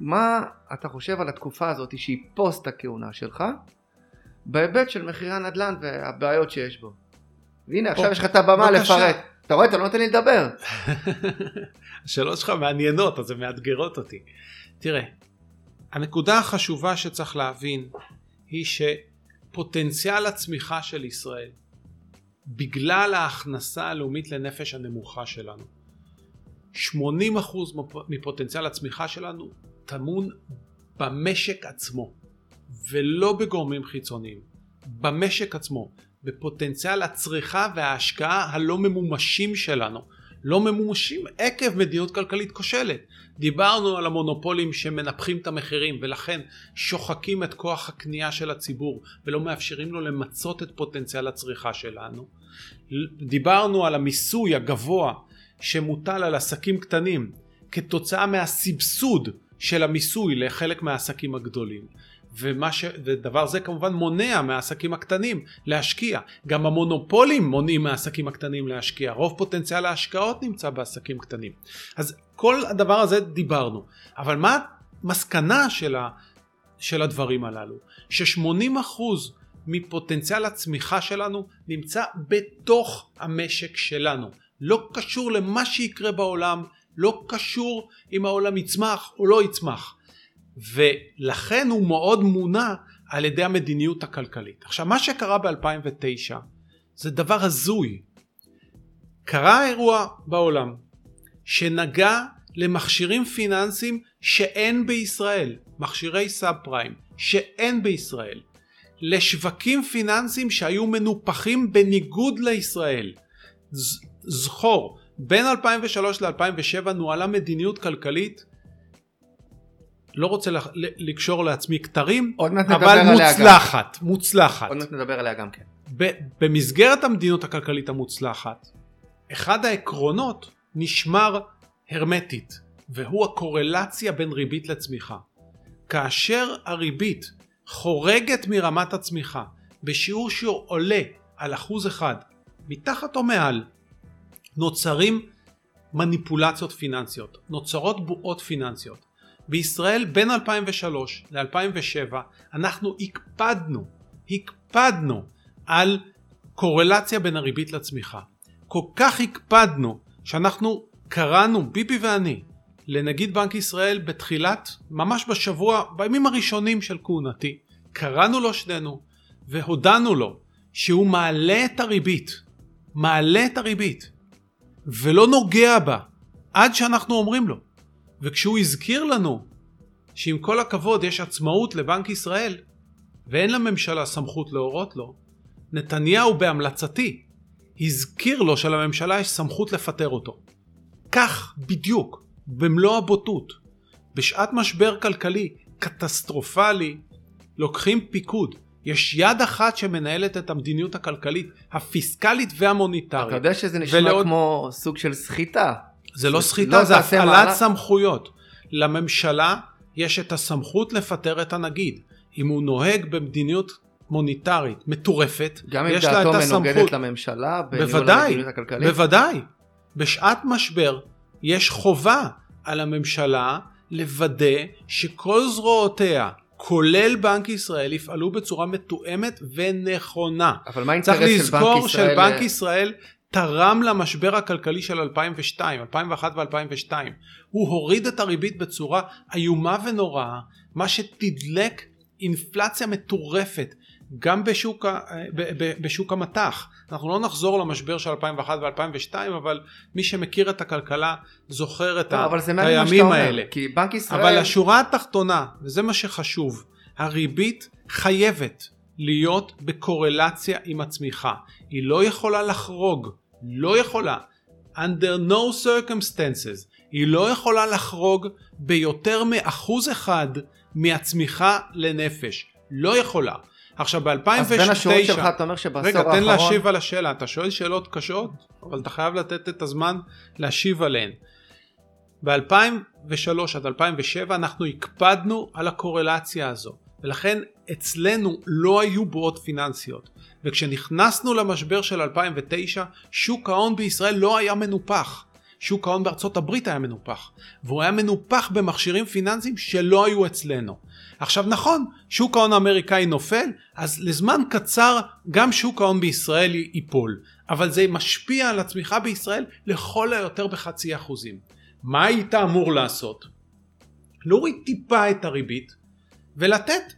מה אתה חושב על התקופה הזאת שהיא פוסט הכהונה שלך, בהיבט של מחירי הנדל"ן והבעיות שיש בו. והנה עכשיו יש לך את הבמה. לפרט. אתה רואה, אתה לא נותן לי לדבר. השאלות שלך מעניינות, אז הן מאתגרות אותי. תראה, הנקודה החשובה שצריך להבין היא שפוטנציאל הצמיחה של ישראל, בגלל ההכנסה הלאומית לנפש הנמוכה שלנו, 80% מפ- מפוטנציאל הצמיחה שלנו טמון במשק עצמו, ולא בגורמים חיצוניים, במשק עצמו, בפוטנציאל הצריכה וההשקעה הלא ממומשים שלנו. לא ממומשים עקב מדיניות כלכלית כושלת. דיברנו על המונופולים שמנפחים את המחירים ולכן שוחקים את כוח הקנייה של הציבור ולא מאפשרים לו למצות את פוטנציאל הצריכה שלנו. דיברנו על המיסוי הגבוה שמוטל על עסקים קטנים כתוצאה מהסבסוד של המיסוי לחלק מהעסקים הגדולים. ומה ש... ודבר זה כמובן מונע מהעסקים הקטנים להשקיע. גם המונופולים מונעים מהעסקים הקטנים להשקיע. רוב פוטנציאל ההשקעות נמצא בעסקים קטנים. אז כל הדבר הזה דיברנו. אבל מה המסקנה של, ה... של הדברים הללו? ש-80% מפוטנציאל הצמיחה שלנו נמצא בתוך המשק שלנו. לא קשור למה שיקרה בעולם, לא קשור אם העולם יצמח או לא יצמח. ולכן הוא מאוד מונע על ידי המדיניות הכלכלית. עכשיו מה שקרה ב-2009 זה דבר הזוי. קרה אירוע בעולם שנגע למכשירים פיננסיים שאין בישראל, מכשירי סאב פריים שאין בישראל, לשווקים פיננסיים שהיו מנופחים בניגוד לישראל. זכור, בין 2003 ל-2007 נוהלה מדיניות כלכלית לא רוצה לח- לקשור לעצמי כתרים, אבל עליה גם. מוצלחת, מוצלחת. עוד מעט נדבר עליה גם כן. במסגרת המדיניות הכלכלית המוצלחת, אחד העקרונות נשמר הרמטית, והוא הקורלציה בין ריבית לצמיחה. כאשר הריבית חורגת מרמת הצמיחה בשיעור שעולה על אחוז אחד, מתחת או מעל, נוצרים מניפולציות פיננסיות, נוצרות בועות פיננסיות. בישראל בין 2003 ל-2007 אנחנו הקפדנו, הקפדנו על קורלציה בין הריבית לצמיחה. כל כך הקפדנו שאנחנו קראנו, ביבי ואני, לנגיד בנק ישראל בתחילת, ממש בשבוע, בימים הראשונים של כהונתי, קראנו לו שנינו והודענו לו שהוא מעלה את הריבית, מעלה את הריבית ולא נוגע בה עד שאנחנו אומרים לו. וכשהוא הזכיר לנו שעם כל הכבוד יש עצמאות לבנק ישראל ואין לממשלה סמכות להורות לו, נתניהו בהמלצתי הזכיר לו שלממשלה יש סמכות לפטר אותו. כך בדיוק, במלוא הבוטות, בשעת משבר כלכלי קטסטרופלי, לוקחים פיקוד. יש יד אחת שמנהלת את המדיניות הכלכלית, הפיסקלית והמוניטרית. אתה יודע שזה נשמע ולעוד- כמו סוג של סחיטה. זה לא סחיטה, לא זה הפעלת סמכויות. לממשלה יש את הסמכות לפטר את הנגיד. אם הוא נוהג במדיניות מוניטרית מטורפת, גם אם יש לה דעתו את הסמכות. מנוגדת לממשלה, בניהול בוודאי, המדיניות הכלכלית. בוודאי. בשעת משבר יש חובה על הממשלה לוודא שכל זרועותיה, כולל בנק ישראל, יפעלו בצורה מתואמת ונכונה. אבל מה צריך האינטרס של בנק לזכור ישראל? שבנק ישראל תרם למשבר הכלכלי של 2002, 2001 ו-2002. הוא הוריד את הריבית בצורה איומה ונוראה, מה שתדלק אינפלציה מטורפת, גם בשוק, ה, ב, ב, בשוק המטח. אנחנו לא נחזור למשבר של 2001 ו-2002, אבל מי שמכיר את הכלכלה זוכר את לא, הימים האלה. כי בנק ישראל... אבל השורה התחתונה, וזה מה שחשוב, הריבית חייבת להיות בקורלציה עם הצמיחה. היא לא יכולה לחרוג, לא יכולה. under no circumstances, היא לא יכולה לחרוג ביותר מאחוז אחד מהצמיחה לנפש. לא יכולה. עכשיו ב-2009... אז בין השורות שלך אתה אומר שבעשור האחרון... רגע, תן להשיב על השאלה. אתה שואל שאלות קשות, אבל אתה חייב לתת את הזמן להשיב עליהן. ב-2003 עד 2007 אנחנו הקפדנו על הקורלציה הזו, ולכן אצלנו לא היו בועות פיננסיות. וכשנכנסנו למשבר של 2009, שוק ההון בישראל לא היה מנופח. שוק ההון בארצות הברית היה מנופח, והוא היה מנופח במכשירים פיננסיים שלא היו אצלנו. עכשיו נכון, שוק ההון האמריקאי נופל, אז לזמן קצר גם שוק ההון בישראל ייפול, אבל זה משפיע על הצמיחה בישראל לכל היותר בחצי אחוזים. מה היית אמור לעשות? להוריד טיפה את הריבית ולתת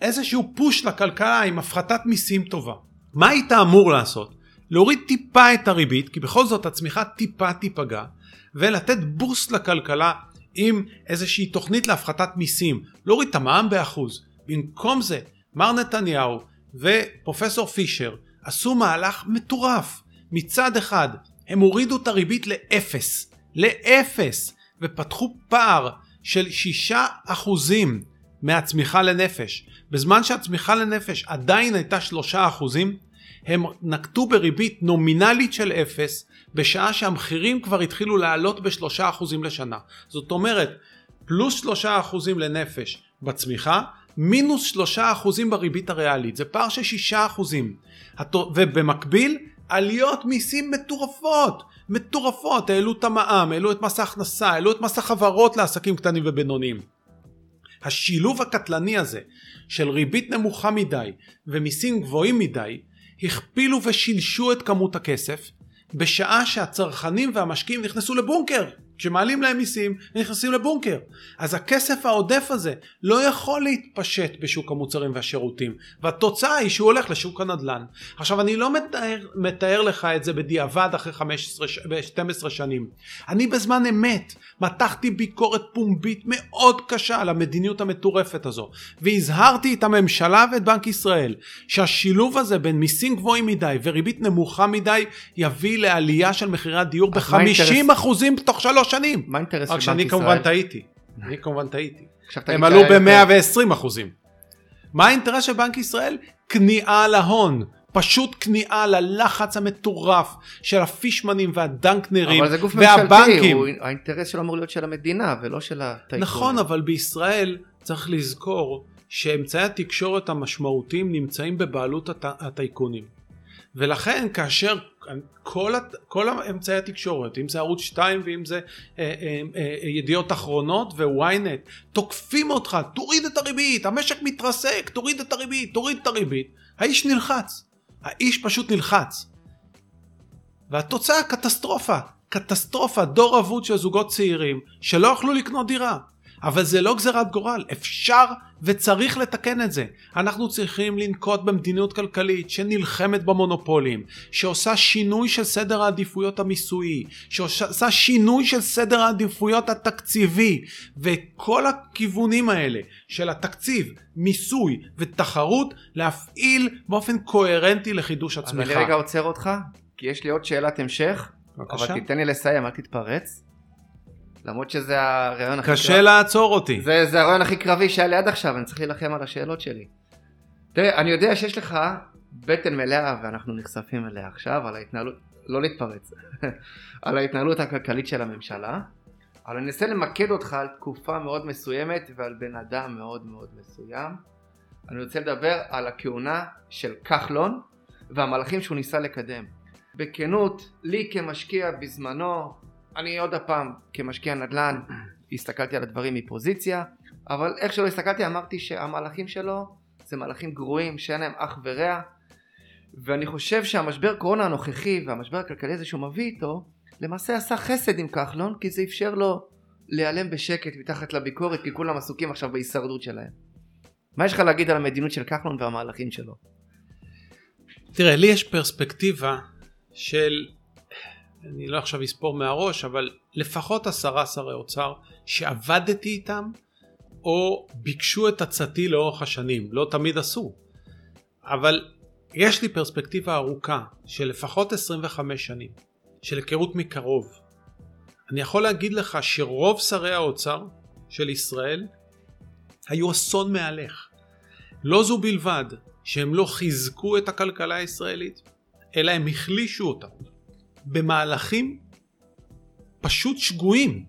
איזשהו פוש לכלכלה עם הפחתת מיסים טובה. מה היית אמור לעשות? להוריד טיפה את הריבית, כי בכל זאת הצמיחה טיפה תיפגע, ולתת בוסט לכלכלה עם איזושהי תוכנית להפחתת מיסים, להוריד את המע"מ באחוז. במקום זה, מר נתניהו ופרופסור פישר עשו מהלך מטורף. מצד אחד, הם הורידו את הריבית לאפס, לאפס, ופתחו פער של שישה אחוזים מהצמיחה לנפש. בזמן שהצמיחה לנפש עדיין הייתה שלושה אחוזים, הם נקטו בריבית נומינלית של אפס בשעה שהמחירים כבר התחילו לעלות בשלושה אחוזים לשנה. זאת אומרת, פלוס שלושה אחוזים לנפש בצמיחה, מינוס שלושה אחוזים בריבית הריאלית. זה פער של שישה אחוזים. ובמקביל, עליות מיסים מטורפות. מטורפות. העלו את המע"מ, העלו את מס ההכנסה, העלו את מס החברות לעסקים קטנים ובינוניים. השילוב הקטלני הזה של ריבית נמוכה מדי ומיסים גבוהים מדי הכפילו ושילשו את כמות הכסף בשעה שהצרכנים והמשקיעים נכנסו לבונקר. כשמעלים להם מיסים, הם נכנסים לבונקר. אז הכסף העודף הזה לא יכול להתפשט בשוק המוצרים והשירותים, והתוצאה היא שהוא הולך לשוק הנדל"ן. עכשיו אני לא מתאר, מתאר לך את זה בדיעבד אחרי 15, 12 שנים. אני בזמן אמת מתחתי ביקורת פומבית מאוד קשה על המדיניות המטורפת הזו, והזהרתי את הממשלה ואת בנק ישראל שהשילוב הזה בין מיסים גבוהים מדי וריבית נמוכה מדי יביא לעלייה של מחירי הדיור ב-50% תוך שלוש שנים. מה האינטרס של רק בנק שאני ישראל? כמובן טעיתי. אני כמובן טעיתי. הם עלו שהיה יותר- ב-120 אחוזים. מה האינטרס של בנק ישראל? כניעה להון. פשוט כניעה ללחץ המטורף של הפישמנים והדנקנרים אבל זה גוף ממשלתי, והבנקים. הוא- האינטרס שלו אמור להיות של המדינה ולא של הטייקונים. נכון, אבל בישראל צריך לזכור שאמצעי התקשורת המשמעותיים נמצאים בבעלות הט... הטייקונים. ולכן כאשר כל, הת... כל אמצעי התקשורת, אם זה ערוץ 2 ואם זה אה, אה, אה, ידיעות אחרונות וויינט, תוקפים אותך, תוריד את הריבית, המשק מתרסק, תוריד את הריבית, תוריד את הריבית, האיש נלחץ. האיש פשוט נלחץ. והתוצאה קטסטרופה. קטסטרופה, דור אבוד של זוגות צעירים שלא יכלו לקנות דירה. אבל זה לא גזירת גורל, אפשר וצריך לתקן את זה. אנחנו צריכים לנקוט במדיניות כלכלית שנלחמת במונופולים, שעושה שינוי של סדר העדיפויות המיסויי, שעושה שינוי של סדר העדיפויות התקציבי, וכל הכיוונים האלה של התקציב, מיסוי ותחרות, להפעיל באופן קוהרנטי לחידוש הצמיחה. אני רגע עוצר אותך, כי יש לי עוד שאלת המשך, בבקשה. אבל תיתן לי לסיים, אל תתפרץ. למרות שזה הרעיון הכי קשה קרבי. לעצור אותי. זה, זה הרעיון הכי קרבי שהיה לי עד עכשיו, אני צריך להילחם על השאלות שלי. תראה, אני יודע שיש לך בטן מלאה, ואנחנו נחשפים אליה עכשיו, על ההתנהלות, לא להתפרץ, על ההתנהלות הכלכלית של הממשלה, אבל אני אנסה למקד אותך על תקופה מאוד מסוימת ועל בן אדם מאוד מאוד מסוים. אני רוצה לדבר על הכהונה של כחלון והמהלכים שהוא ניסה לקדם. בכנות, לי כמשקיע בזמנו, אני עוד הפעם כמשקיע נדל"ן הסתכלתי על הדברים מפוזיציה, אבל איך שלא הסתכלתי אמרתי שהמהלכים שלו זה מהלכים גרועים שאין להם אח ורע, ואני חושב שהמשבר קורונה הנוכחי והמשבר הכלכלי הזה שהוא מביא איתו, למעשה עשה חסד עם כחלון, כי זה אפשר לו להיעלם בשקט מתחת לביקורת, כי כולם עסוקים עכשיו בהישרדות שלהם. מה יש לך להגיד על המדיניות של כחלון והמהלכים שלו? תראה, לי יש פרספקטיבה של, אני לא עכשיו אספור מהראש, אבל לפחות עשרה שרי אוצר שעבדתי איתם, או ביקשו את עצתי לאורך השנים, לא תמיד עשו. אבל יש לי פרספקטיבה ארוכה של לפחות 25 שנים, של היכרות מקרוב. אני יכול להגיד לך שרוב שרי האוצר של ישראל היו אסון מהלך. לא זו בלבד שהם לא חיזקו את הכלכלה הישראלית, אלא הם החלישו אותה במהלכים פשוט שגויים.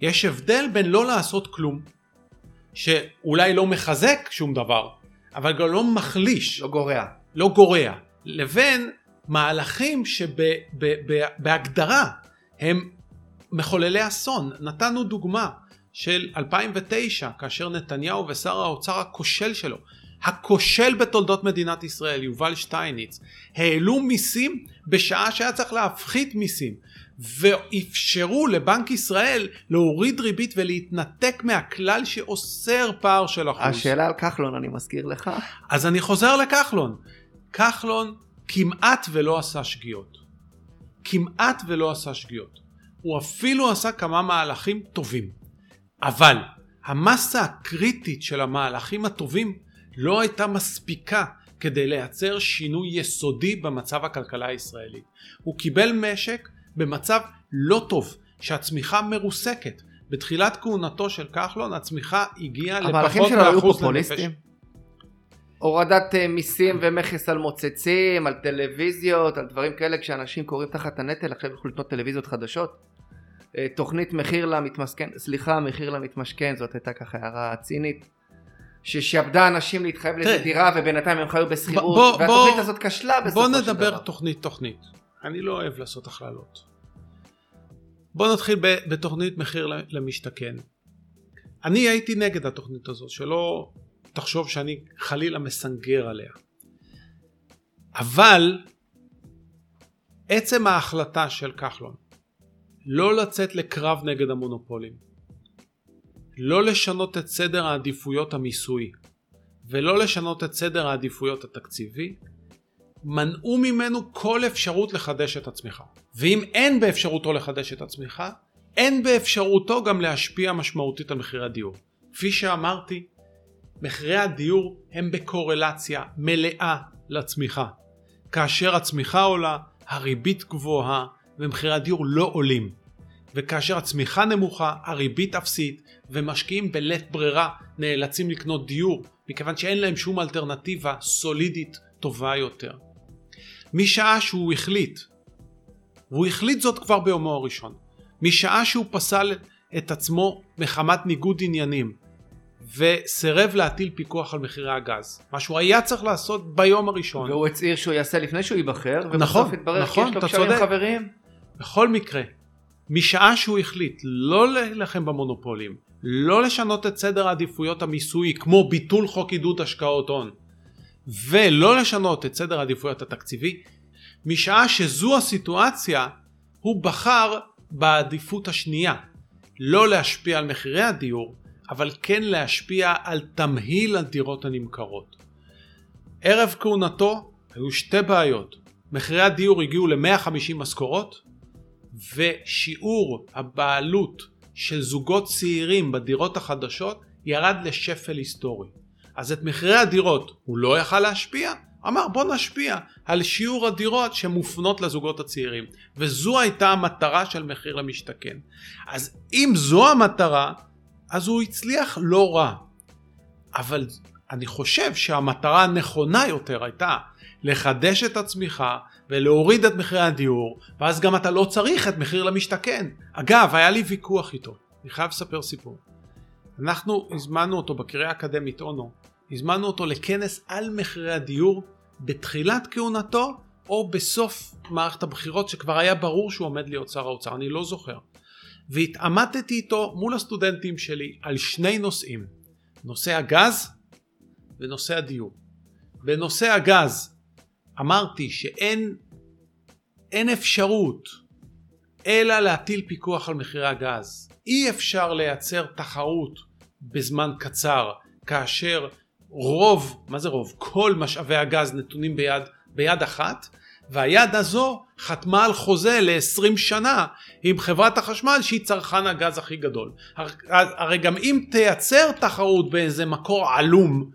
יש הבדל בין לא לעשות כלום, שאולי לא מחזק שום דבר, אבל גם לא מחליש. לא גורע. לא גורע. לבין מהלכים שבהגדרה הם מחוללי אסון. נתנו דוגמה של 2009 כאשר נתניהו ושר האוצר הכושל שלו הכושל בתולדות מדינת ישראל יובל שטייניץ העלו מיסים בשעה שהיה צריך להפחית מיסים ואפשרו לבנק ישראל להוריד ריבית ולהתנתק מהכלל שאוסר פער של אחוז. השאלה על כחלון אני מזכיר לך. אז אני חוזר לכחלון. כחלון כמעט ולא עשה שגיאות. כמעט ולא עשה שגיאות. הוא אפילו עשה כמה מהלכים טובים. אבל המסה הקריטית של המהלכים הטובים לא הייתה מספיקה כדי לייצר שינוי יסודי במצב הכלכלה הישראלית. הוא קיבל משק במצב לא טוב, שהצמיחה מרוסקת. בתחילת כהונתו של כחלון הצמיחה הגיעה לפחות מאחוז לנפש. הורדת אה, מיסים ומכס על מוצצים, על טלוויזיות, על דברים כאלה כשאנשים קוראים תחת הנטל עכשיו יוכלו לקנות טלוויזיות חדשות. אה, תוכנית מחיר למתמשכן, סליחה מחיר למשתמשכן זאת הייתה ככה הערה צינית. ששעבדה אנשים להתחייב לאיזה דירה ובינתיים הם חיו בשכירות והתוכנית הזאת כשלה בסופו של דבר. בוא נדבר תוכנית תוכנית. אני לא אוהב לעשות הכללות. בוא נתחיל בתוכנית מחיר למשתכן. אני הייתי נגד התוכנית הזאת שלא תחשוב שאני חלילה מסנגר עליה. אבל עצם ההחלטה של כחלון לא לצאת לקרב נגד המונופולים, לא לשנות את סדר העדיפויות המיסוי ולא לשנות את סדר העדיפויות התקציבי, מנעו ממנו כל אפשרות לחדש את הצמיחה. ואם אין באפשרותו לחדש את הצמיחה, אין באפשרותו גם להשפיע משמעותית על מחירי הדיור. כפי שאמרתי, מחירי הדיור הם בקורלציה מלאה לצמיחה. כאשר הצמיחה עולה, הריבית גבוהה ומחירי הדיור לא עולים. וכאשר הצמיחה נמוכה, הריבית אפסית, ומשקיעים בלית ברירה נאלצים לקנות דיור, מכיוון שאין להם שום אלטרנטיבה סולידית טובה יותר. משעה שהוא החליט, והוא החליט זאת כבר ביומו הראשון, משעה שהוא פסל את עצמו מחמת ניגוד עניינים וסירב להטיל פיקוח על מחירי הגז, מה שהוא היה צריך לעשות ביום הראשון. והוא הצהיר שהוא יעשה לפני שהוא ייבחר, ובסוף נכון, התברר נכון, כי יש לו קשרים חברים. בכל מקרה, משעה שהוא החליט לא להילחם במונופולים, לא לשנות את סדר העדיפויות המיסויי כמו ביטול חוק עידוד השקעות הון, ולא לשנות את סדר העדיפויות התקציבי, משעה שזו הסיטואציה, הוא בחר בעדיפות השנייה, לא להשפיע על מחירי הדיור, אבל כן להשפיע על תמהיל הדירות הנמכרות. ערב כהונתו היו שתי בעיות, מחירי הדיור הגיעו ל-150 משכורות ושיעור הבעלות של זוגות צעירים בדירות החדשות ירד לשפל היסטורי. אז את מחירי הדירות הוא לא יכל להשפיע, אמר בוא נשפיע על שיעור הדירות שמופנות לזוגות הצעירים וזו הייתה המטרה של מחיר למשתכן. אז אם זו המטרה אז הוא הצליח לא רע. אבל אני חושב שהמטרה הנכונה יותר הייתה לחדש את הצמיחה ולהוריד את מחירי הדיור ואז גם אתה לא צריך את מחיר למשתכן. אגב היה לי ויכוח איתו, אני חייב לספר סיפור. אנחנו הזמנו אותו בקריאה האקדמית אונו, הזמנו אותו לכנס על מחירי הדיור בתחילת כהונתו או בסוף מערכת הבחירות שכבר היה ברור שהוא עומד להיות שר האוצר, אני לא זוכר. והתעמתתי איתו מול הסטודנטים שלי על שני נושאים, נושא הגז ונושא הדיור. בנושא הגז אמרתי שאין אין אפשרות אלא להטיל פיקוח על מחירי הגז. אי אפשר לייצר תחרות בזמן קצר כאשר רוב, מה זה רוב? כל משאבי הגז נתונים ביד, ביד אחת, והיד הזו חתמה על חוזה ל-20 שנה עם חברת החשמל שהיא צרכן הגז הכי גדול. הרי גם אם תייצר תחרות באיזה מקור עלום,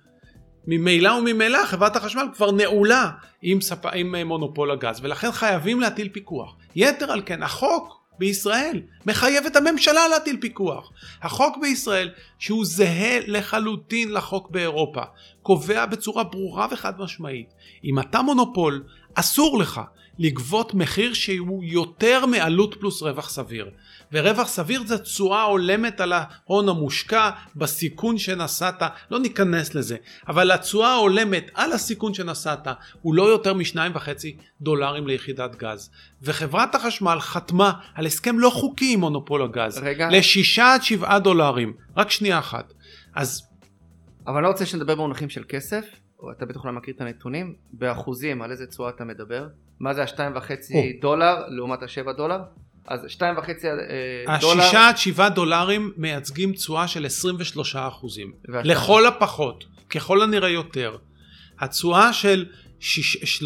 ממילא וממילא חברת החשמל כבר נעולה עם, ספ... עם מונופול הגז ולכן חייבים להטיל פיקוח. יתר על כן החוק בישראל מחייב את הממשלה להטיל פיקוח. החוק בישראל שהוא זהה לחלוטין לחוק באירופה קובע בצורה ברורה וחד משמעית אם אתה מונופול אסור לך לגבות מחיר שהוא יותר מעלות פלוס רווח סביר. ורווח סביר זה תשואה הולמת על ההון המושקע בסיכון שנשאת, לא ניכנס לזה, אבל התשואה ההולמת על הסיכון שנשאת הוא לא יותר משניים וחצי דולרים ליחידת גז. וחברת החשמל חתמה על הסכם לא חוקי עם מונופול הגז, רגע. לשישה עד שבעה דולרים, רק שנייה אחת. אז... אבל לא רוצה שנדבר במונחים של כסף, אתה בטח לא מכיר את הנתונים, באחוזים על איזה תשואה אתה מדבר? מה זה השתיים וחצי דולר לעומת השבע דולר? אז שתיים וחצי אה, דולר. השישה עד שבעה דולרים מייצגים תשואה של 23 אחוזים. לכל הפחות, ככל הנראה יותר. התשואה של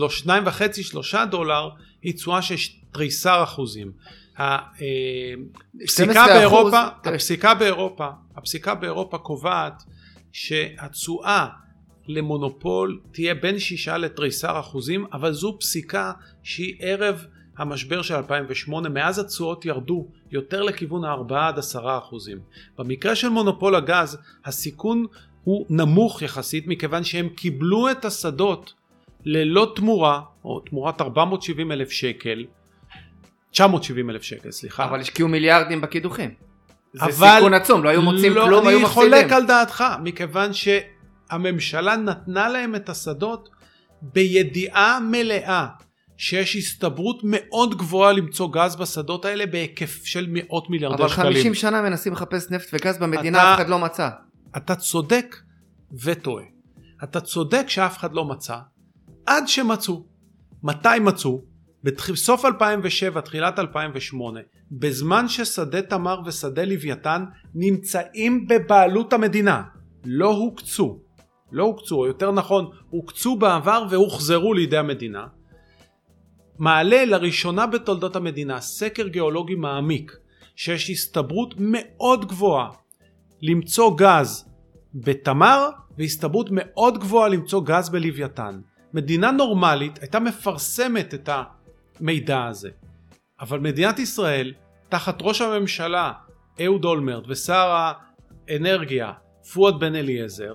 שניים וחצי שלושה דולר היא תשואה של תריסר אחוזים. הפסיקה אה, באירופה, הפסיקה באירופה, הפסיקה באירופה קובעת שהתשואה למונופול תהיה בין שישה לתריסר אחוזים, אבל זו פסיקה שהיא ערב המשבר של 2008, מאז התשואות ירדו יותר לכיוון ה-4 עד 10 אחוזים. במקרה של מונופול הגז, הסיכון הוא נמוך יחסית, מכיוון שהם קיבלו את השדות ללא תמורה, או תמורת 470 אלף שקל, 970 אלף שקל, סליחה. אבל השקיעו מיליארדים בקידוחים. זה סיכון עצום, לא היו מוצאים לא, כלום, היו מפסידים. אני חולק על דעתך, מכיוון שהממשלה נתנה להם את השדות בידיעה מלאה שיש הסתברות מאוד גבוהה למצוא גז בשדות האלה בהיקף של מאות מיליארדי שקלים. אבל 50 שנה מנסים לחפש נפט וגז במדינה, אתה, אף אחד לא מצא. אתה צודק וטועה. אתה צודק שאף אחד לא מצא, עד שמצאו. מתי מצאו? בסוף 2007, תחילת 2008, בזמן ששדה תמר ושדה לוויתן נמצאים בבעלות המדינה, לא הוקצו. לא הוקצו, או יותר נכון, הוקצו בעבר והוחזרו לידי המדינה. מעלה לראשונה בתולדות המדינה סקר גיאולוגי מעמיק שיש הסתברות מאוד גבוהה למצוא גז בתמר והסתברות מאוד גבוהה למצוא גז בלוויתן. מדינה נורמלית הייתה מפרסמת את המידע הזה. אבל מדינת ישראל תחת ראש הממשלה אהוד אולמרט ושר האנרגיה פואד בן אליעזר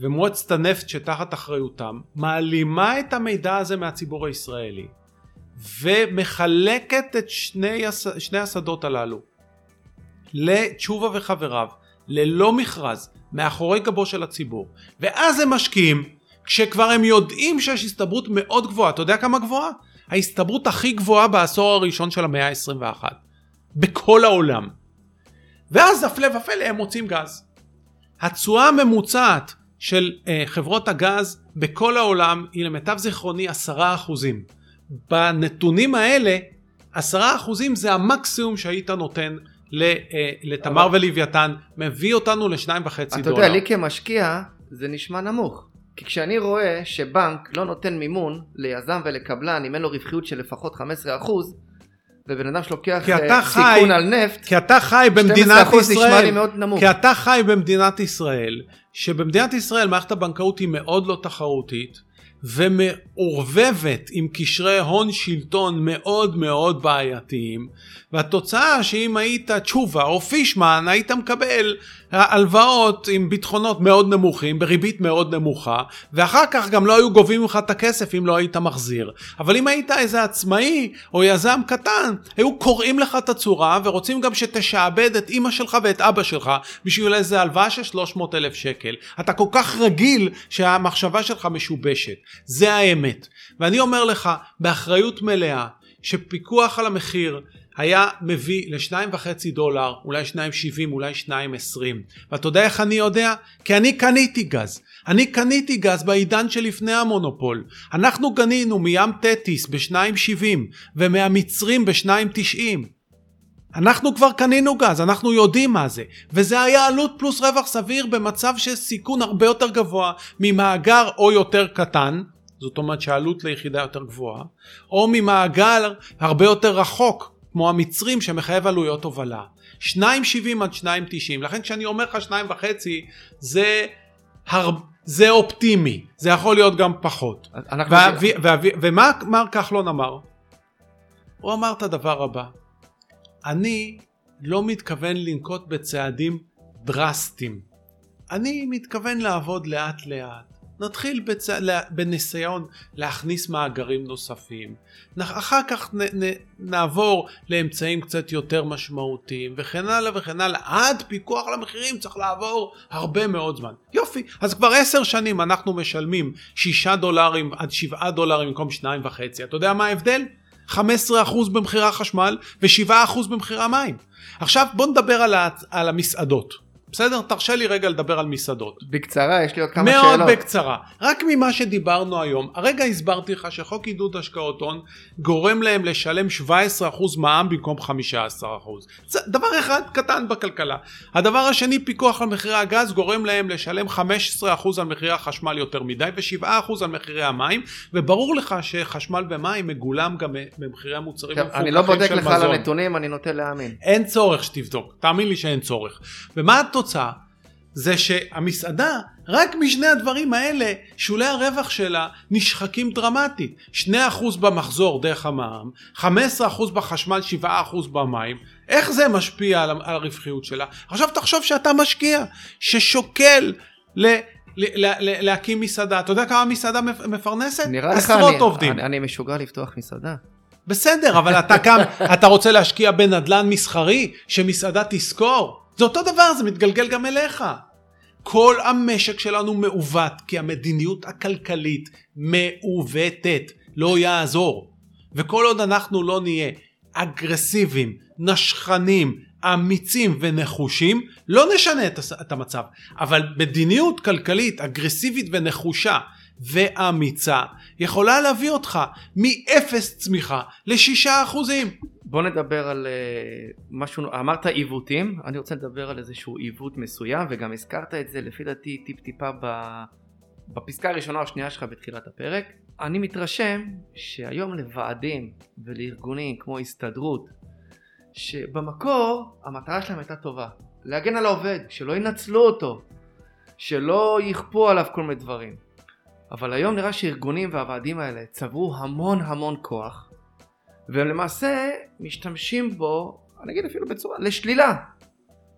ומועצת הנפט שתחת אחריותם מעלימה את המידע הזה מהציבור הישראלי ומחלקת את שני. שני השדות הללו לתשובה וחבריו ללא מכרז מאחורי גבו של הציבור ואז הם משקיעים כשכבר הם יודעים שיש הסתברות מאוד גבוהה אתה יודע כמה גבוהה? ההסתברות הכי גבוהה בעשור הראשון של המאה ה-21 בכל העולם ואז הפלא ופלא הם מוצאים גז התשואה הממוצעת של uh, חברות הגז בכל העולם היא למיטב זיכרוני עשרה אחוזים בנתונים האלה עשרה אחוזים זה המקסימום שהיית נותן אה, לתמר אבל... ולוויתן מביא אותנו לשניים וחצי דולר. אתה יודע לי כמשקיע זה נשמע נמוך כי כשאני רואה שבנק לא נותן מימון ליזם ולקבלן אם אין לו רווחיות של לפחות 15% ובן אדם שלוקח אה, סיכון על נפט, כי אתה חי במדינת ישראל, כי אתה חי במדינת ישראל, שבמדינת ישראל מערכת הבנקאות היא מאוד לא תחרותית, ומעורבבת עם קשרי הון שלטון מאוד מאוד בעייתיים והתוצאה שאם היית תשובה או פישמן היית מקבל הלוואות עם ביטחונות מאוד נמוכים בריבית מאוד נמוכה ואחר כך גם לא היו גובים ממך את הכסף אם לא היית מחזיר. אבל אם היית איזה עצמאי או יזם קטן היו קוראים לך את הצורה ורוצים גם שתשעבד את אימא שלך ואת אבא שלך בשביל איזה הלוואה של 300 אלף שקל. אתה כל כך רגיל שהמחשבה שלך משובשת. זה האמת. ואני אומר לך באחריות מלאה שפיקוח על המחיר היה מביא לשניים וחצי דולר, אולי שניים שבעים, אולי שניים עשרים. ואתה יודע איך אני יודע? כי אני קניתי גז. אני קניתי גז בעידן שלפני המונופול. אנחנו קנינו מים תטיס בשניים שבעים, ומהמצרים בשניים תשעים. אנחנו כבר קנינו גז, אנחנו יודעים מה זה, וזה היה עלות פלוס רווח סביר במצב של סיכון הרבה יותר גבוה ממאגר או יותר קטן, זאת אומרת שהעלות ליחידה יותר גבוהה, או ממאגר הרבה יותר רחוק, כמו המצרים שמחייב עלויות הובלה. 2.70 עד 2.90, לכן כשאני אומר לך 2.5 זה, הר... זה אופטימי, זה יכול להיות גם פחות. ומה מר כחלון אמר? הוא אמר את הדבר הבא, אני לא מתכוון לנקוט בצעדים דרסטיים. אני מתכוון לעבוד לאט לאט. נתחיל בצ... בניסיון להכניס מאגרים נוספים, אחר כך נ... נ... נעבור לאמצעים קצת יותר משמעותיים וכן הלאה וכן הלאה, עד פיקוח על המחירים צריך לעבור הרבה מאוד זמן. יופי, אז כבר עשר שנים אנחנו משלמים שישה דולרים עד שבעה דולרים במקום שניים וחצי, אתה יודע מה ההבדל? 15% במחירי החשמל ו-7% במחירי המים. עכשיו בוא נדבר על, ה... על המסעדות. בסדר? תרשה לי רגע לדבר על מסעדות. בקצרה, יש לי עוד כמה מאוד שאלות. מאוד בקצרה. רק ממה שדיברנו היום, הרגע הסברתי לך שחוק עידוד השקעות הון גורם להם לשלם 17% מע"מ במקום 15%. זה דבר אחד קטן בכלכלה. הדבר השני, פיקוח על מחירי הגז גורם להם לשלם 15% על מחירי החשמל יותר מדי ו-7% על מחירי המים, וברור לך שחשמל ומים מגולם גם במחירי המוצרים המפוקחים של מזון. אני לא בודק לך על הנתונים, אני נוטה להאמין. אין צורך שתבדוק, תאמין לי שאין צורך. ומה התוצאה זה שהמסעדה רק משני הדברים האלה שולי הרווח שלה נשחקים דרמטית 2% במחזור דרך המע"מ 15% בחשמל 7% במים איך זה משפיע על, הרווחיות שלה עכשיו תחשוב שאתה משקיע ששוקל ל... להקים מסעדה אתה יודע כמה מסעדה מפרנסת? נראה לך אני, עובדים. אני, אני משוגע לפתוח מסעדה. בסדר אבל אתה קם אתה רוצה להשקיע בנדלן מסחרי שמסעדה תשכור זה אותו דבר, זה מתגלגל גם אליך. כל המשק שלנו מעוות, כי המדיניות הכלכלית מעוותת, לא יעזור. וכל עוד אנחנו לא נהיה אגרסיביים, נשכנים, אמיצים ונחושים, לא נשנה את המצב. אבל מדיניות כלכלית אגרסיבית ונחושה ואמיצה יכולה להביא אותך מאפס צמיחה לשישה אחוזים. בוא נדבר על uh, משהו, אמרת עיוותים, אני רוצה לדבר על איזשהו עיוות מסוים וגם הזכרת את זה לפי דעתי טיפ טיפה בפסקה הראשונה או השנייה שלך בתחילת הפרק. אני מתרשם שהיום לוועדים ולארגונים כמו הסתדרות שבמקור המטרה שלהם הייתה טובה להגן על העובד, שלא ינצלו אותו, שלא יכפו עליו כל מיני דברים אבל היום נראה שהארגונים והוועדים האלה צברו המון המון כוח והם למעשה משתמשים בו, אני אגיד אפילו בצורה, לשלילה.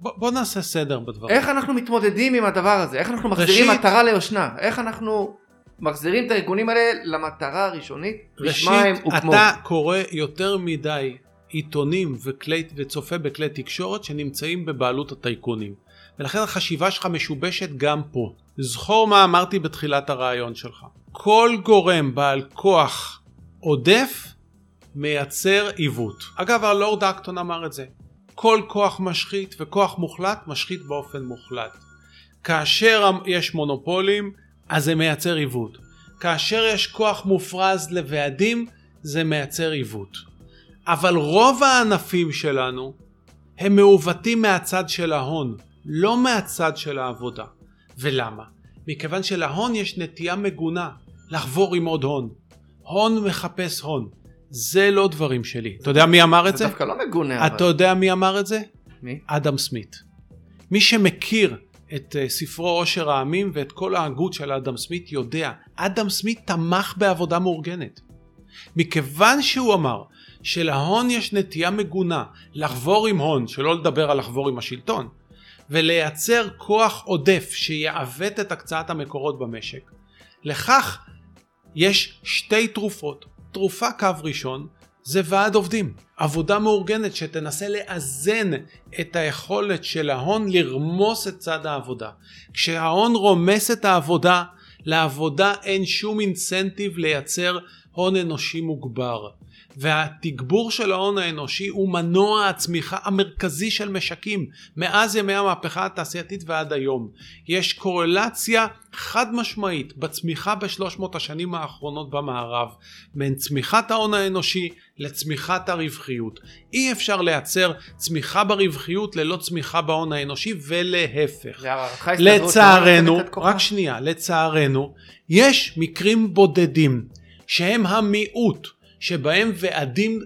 בוא, בוא נעשה סדר בדברים. איך אנחנו מתמודדים עם הדבר הזה? איך אנחנו מחזירים ראשית, מטרה ליושנה? איך אנחנו מחזירים את הארגונים האלה למטרה הראשונית? ראשית, אתה קורא יותר מדי עיתונים וכלי, וצופה בכלי תקשורת שנמצאים בבעלות הטייקונים. ולכן החשיבה שלך משובשת גם פה. זכור מה אמרתי בתחילת הרעיון שלך. כל גורם בעל כוח עודף מייצר עיוות. אגב הלורד אקטון אמר את זה. כל כוח משחית וכוח מוחלט משחית באופן מוחלט. כאשר יש מונופולים אז זה מייצר עיוות. כאשר יש כוח מופרז לוועדים זה מייצר עיוות. אבל רוב הענפים שלנו הם מעוותים מהצד של ההון, לא מהצד של העבודה. ולמה? מכיוון שלהון יש נטייה מגונה לחבור עם עוד הון. הון מחפש הון. זה לא דברים שלי. אתה יודע מי אמר את זה? זה דווקא לא מגונה. אתה יודע מי אמר את זה? מי? אדם סמית. מי שמכיר את אה, ספרו עושר העמים ואת כל ההגות של אדם סמית יודע, אדם סמית תמך בעבודה מאורגנת. מכיוון שהוא אמר שלהון יש נטייה מגונה לחבור עם הון, שלא לדבר על לחבור עם השלטון, ולייצר כוח עודף שיעוות את הקצאת המקורות במשק, לכך יש שתי תרופות. תרופה קו ראשון זה ועד עובדים. עבודה מאורגנת שתנסה לאזן את היכולת של ההון לרמוס את צד העבודה. כשההון רומס את העבודה, לעבודה אין שום אינסנטיב לייצר הון אנושי מוגבר. והתגבור של ההון האנושי הוא מנוע הצמיחה המרכזי של משקים מאז ימי המהפכה התעשייתית ועד היום. יש קורלציה חד משמעית בצמיחה בשלוש מאות השנים האחרונות במערב בין צמיחת ההון האנושי לצמיחת הרווחיות. אי אפשר לייצר צמיחה ברווחיות ללא צמיחה בהון האנושי ולהפך. לצערנו, רק שנייה, לצערנו, יש מקרים בודדים שהם המיעוט שבהם ועדים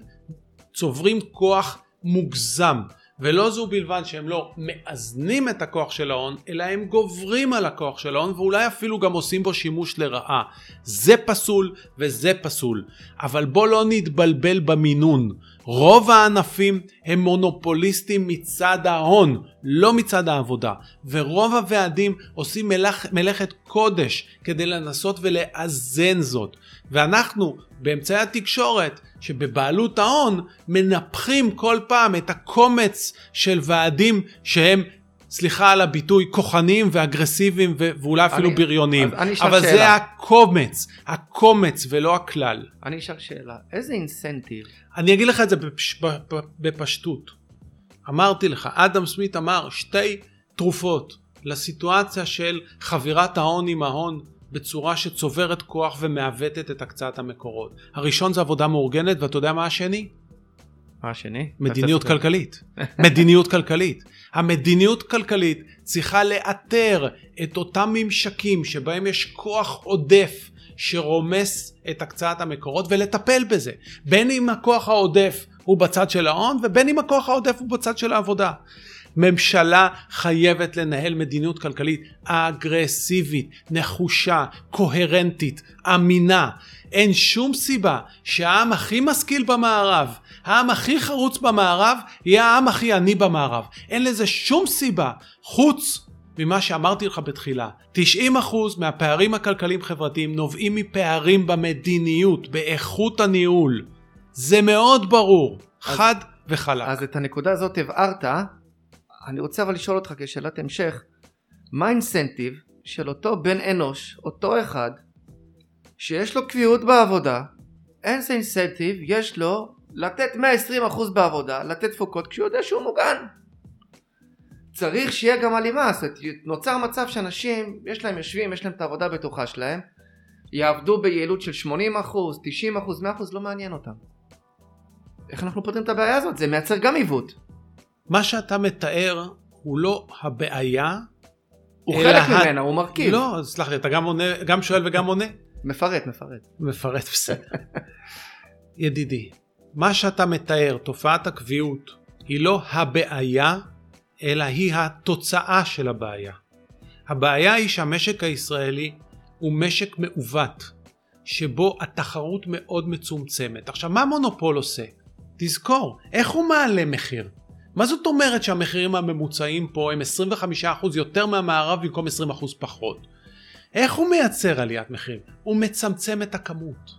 צוברים כוח מוגזם ולא זו בלבד שהם לא מאזנים את הכוח של ההון, אלא הם גוברים על הכוח של ההון ואולי אפילו גם עושים בו שימוש לרעה. זה פסול וזה פסול. אבל בוא לא נתבלבל במינון. רוב הענפים הם מונופוליסטים מצד ההון, לא מצד העבודה. ורוב הוועדים עושים מלאכ, מלאכת קודש כדי לנסות ולאזן זאת. ואנחנו באמצעי התקשורת שבבעלות ההון מנפחים כל פעם את הקומץ של ועדים שהם סליחה על הביטוי, כוחניים ואגרסיביים ו- ואולי אפילו אני, בריוניים. אבל שאלה. זה הקומץ, הקומץ ולא הכלל. אני אשאל שאלה, איזה אינסנטיב? אני אגיד לך את זה בפש... בפשטות. אמרתי לך, אדם סמית אמר שתי תרופות לסיטואציה של חבירת ההון עם ההון בצורה שצוברת כוח ומעוותת את הקצאת המקורות. הראשון זה עבודה מאורגנת ואתה יודע מה השני? מה השני? מדיניות כלכלית. מדיניות כלכלית. המדיניות כלכלית צריכה לאתר את אותם ממשקים שבהם יש כוח עודף שרומס את הקצאת המקורות ולטפל בזה. בין אם הכוח העודף הוא בצד של ההון ובין אם הכוח העודף הוא בצד של העבודה. ממשלה חייבת לנהל מדיניות כלכלית אגרסיבית, נחושה, קוהרנטית, אמינה. אין שום סיבה שהעם הכי משכיל במערב, העם הכי חרוץ במערב, יהיה העם הכי עני במערב. אין לזה שום סיבה, חוץ ממה שאמרתי לך בתחילה. 90% מהפערים הכלכליים חברתיים נובעים מפערים במדיניות, באיכות הניהול. זה מאוד ברור, אז, חד וחלק. אז את הנקודה הזאת הבהרת, אני רוצה אבל לשאול אותך כשאלת המשך, מה האינסנטיב של אותו בן אנוש, אותו אחד, שיש לו קביעות בעבודה, איזה אינסנטיב יש לו לתת 120% בעבודה, לתת תפוקות כשהוא יודע שהוא מוגן. צריך שיהיה גם הלימה, זאת אומרת, נוצר מצב שאנשים, יש להם יושבים, יש להם את העבודה הבטוחה שלהם, יעבדו ביעילות של 80%, 90%, 100%, לא מעניין אותם. איך אנחנו פותרים את הבעיה הזאת? זה מייצר גם עיוות. מה שאתה מתאר הוא לא הבעיה, הוא חלק ה... ממנה, הוא מרכיב. לא, סלח לי, אתה גם, עונה, גם שואל וגם עונה? מפרט, מפרט. מפרט, בסדר. ידידי, מה שאתה מתאר, תופעת הקביעות, היא לא הבעיה, אלא היא התוצאה של הבעיה. הבעיה היא שהמשק הישראלי הוא משק מעוות, שבו התחרות מאוד מצומצמת. עכשיו, מה מונופול עושה? תזכור, איך הוא מעלה מחיר? מה זאת אומרת שהמחירים הממוצעים פה הם 25% יותר מהמערב במקום 20% פחות? איך הוא מייצר עליית מחירים? הוא מצמצם את הכמות.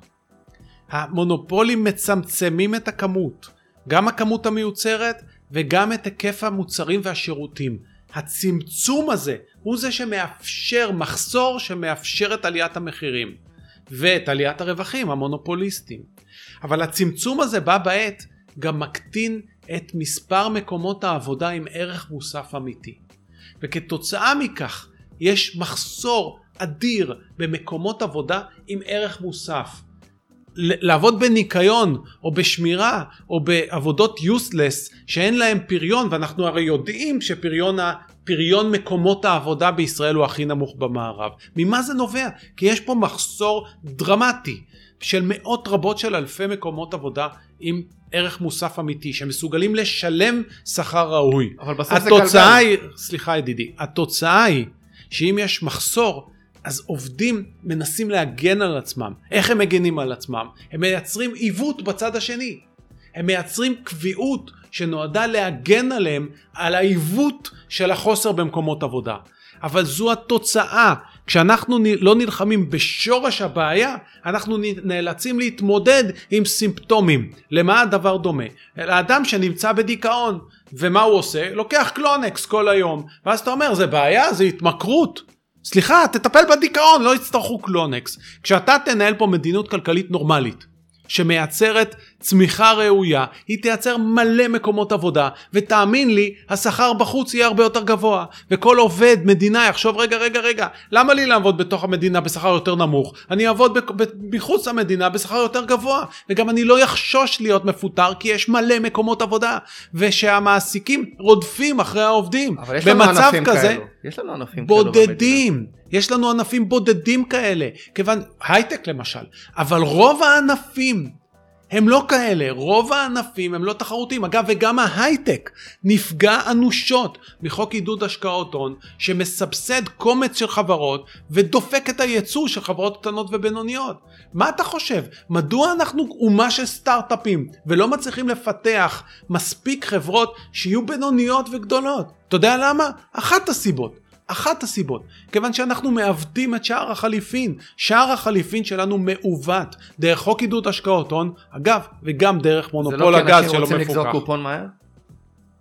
המונופולים מצמצמים את הכמות, גם הכמות המיוצרת וגם את היקף המוצרים והשירותים. הצמצום הזה הוא זה שמאפשר, מחסור שמאפשר את עליית המחירים ואת עליית הרווחים המונופוליסטיים. אבל הצמצום הזה בא בעת גם מקטין את מספר מקומות העבודה עם ערך מוסף אמיתי. וכתוצאה מכך יש מחסור אדיר במקומות עבודה עם ערך מוסף. לעבוד בניקיון או בשמירה או בעבודות יוסלס שאין להם פריון ואנחנו הרי יודעים שפריון פריון מקומות העבודה בישראל הוא הכי נמוך במערב. ממה זה נובע? כי יש פה מחסור דרמטי של מאות רבות של אלפי מקומות עבודה עם ערך מוסף אמיתי שמסוגלים לשלם שכר ראוי. אבל בסוף זה גלגל. היא, סליחה ידידי, התוצאה היא שאם יש מחסור אז עובדים מנסים להגן על עצמם. איך הם מגנים על עצמם? הם מייצרים עיוות בצד השני. הם מייצרים קביעות שנועדה להגן עליהם על העיוות של החוסר במקומות עבודה. אבל זו התוצאה. כשאנחנו לא נלחמים בשורש הבעיה, אנחנו נאלצים להתמודד עם סימפטומים. למה הדבר דומה? לאדם שנמצא בדיכאון, ומה הוא עושה? לוקח קלונקס כל היום, ואז אתה אומר, זה בעיה? זה התמכרות. סליחה, תטפל בדיכאון, לא יצטרכו קלונקס. כשאתה תנהל פה מדיניות כלכלית נורמלית, שמייצרת צמיחה ראויה, היא תייצר מלא מקומות עבודה, ותאמין לי, השכר בחוץ יהיה הרבה יותר גבוה. וכל עובד מדינה יחשוב, רגע, רגע, רגע, למה לי לעבוד בתוך המדינה בשכר יותר נמוך? אני אעבוד מחוץ למדינה בשכר יותר גבוה, וגם אני לא יחשוש להיות מפוטר, כי יש מלא מקומות עבודה, ושהמעסיקים רודפים אחרי העובדים. אבל יש לנו ענפים כזה, כאלו. יש לנו ענפים בודדים. כאלו יש לנו ענפים בודדים כאלה, כיוון, הייטק למשל, אבל רוב הענפים הם לא כאלה, רוב הענפים הם לא תחרותיים. אגב, וגם ההייטק נפגע אנושות מחוק עידוד השקעות הון, שמסבסד קומץ של חברות ודופק את הייצוא של חברות קטנות ובינוניות. מה אתה חושב? מדוע אנחנו אומה של סטארט-אפים ולא מצליחים לפתח מספיק חברות שיהיו בינוניות וגדולות? אתה יודע למה? אחת הסיבות. אחת הסיבות, כיוון שאנחנו מעוותים את שער החליפין. שער החליפין שלנו מעוות דרך חוק עידוד השקעות הון, אגב, וגם דרך מונופול הגז שלא מפוקח. זה לא כי אנשים רוצים לגזור קופון מהר?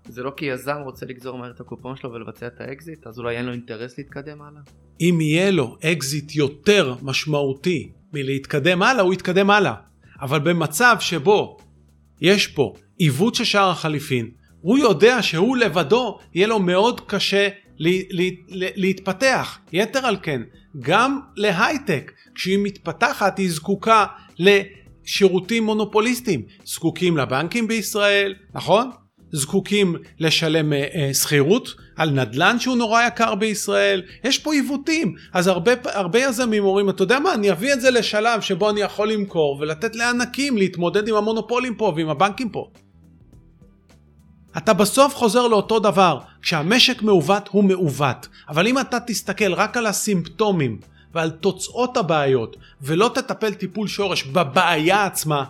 זה לא כי יזם רוצה לגזור מהר את הקופון שלו ולבצע את האקזיט? אז אולי אין לו אינטרס להתקדם הלאה? אם יהיה לו אקזיט יותר משמעותי מלהתקדם הלאה, הוא יתקדם הלאה. אבל במצב שבו יש פה עיוות של שער החליפין, הוא יודע שהוא לבדו יהיה לו מאוד קשה להתפתח. יתר על כן, גם להייטק, כשהיא מתפתחת היא זקוקה לשירותים מונופוליסטיים. זקוקים לבנקים בישראל, נכון? זקוקים לשלם uh, שכירות על נדל"ן שהוא נורא יקר בישראל, יש פה עיוותים. אז הרבה, הרבה יזמים אומרים, אתה יודע מה, אני אביא את זה לשלב שבו אני יכול למכור ולתת לענקים להתמודד עם המונופולים פה ועם הבנקים פה. אתה בסוף חוזר לאותו דבר. כשהמשק מעוות הוא מעוות. אבל אם אתה תסתכל רק על הסימפטומים ועל תוצאות הבעיות ולא תטפל טיפול שורש בבעיה עצמה,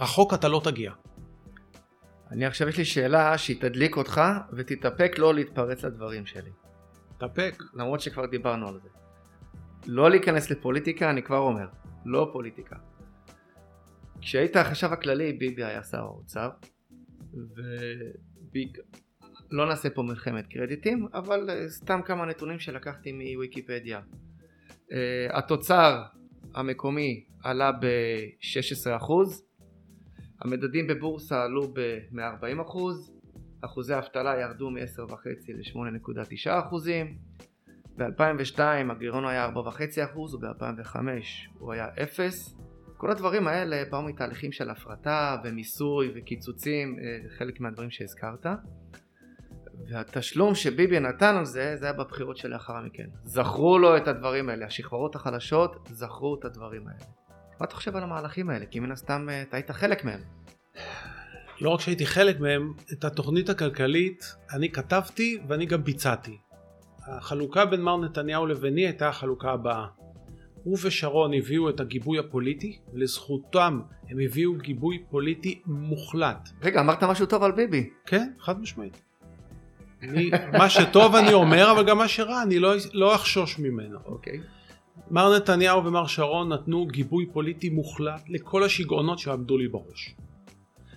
רחוק אתה לא תגיע. אני עכשיו יש לי שאלה שהיא תדליק אותך ותתאפק לא להתפרץ לדברים שלי. תאפק. למרות שכבר דיברנו על זה. לא להיכנס לפוליטיקה, אני כבר אומר. לא פוליטיקה. כשהיית החשב הכללי, ביבי היה שר האוצר, ביג... לא נעשה פה מלחמת קרדיטים, אבל אה, סתם כמה נתונים שלקחתי מוויקיפדיה. Uh, התוצר המקומי עלה ב-16%, המדדים בבורסה עלו ב-140%, אחוזי האבטלה ירדו מ-10.5 ל-8.9%, ב-2002 הגירעון היה 4.5% וב-2005 הוא היה 0. כל הדברים האלה באו מתהליכים של הפרטה ומיסוי וקיצוצים, אה, חלק מהדברים שהזכרת. והתשלום שביבי נתן על זה, זה היה בבחירות שלאחר מכן. זכרו לו את הדברים האלה, השכברות החלשות זכרו את הדברים האלה. מה אתה חושב על המהלכים האלה? כי מן הסתם אה, אתה היית חלק מהם. לא רק שהייתי חלק מהם, את התוכנית הכלכלית אני כתבתי ואני גם ביצעתי. החלוקה בין מר נתניהו לביני הייתה החלוקה הבאה. הוא ושרון הביאו את הגיבוי הפוליטי, ולזכותם הם הביאו גיבוי פוליטי מוחלט. רגע, אמרת משהו טוב על ביבי. כן, חד משמעית. אני, מה שטוב אני אומר, אבל גם מה שרע אני לא, לא אחשוש ממנו. אוקיי. מר נתניהו ומר שרון נתנו גיבוי פוליטי מוחלט לכל השיגעונות שעמדו לי בראש.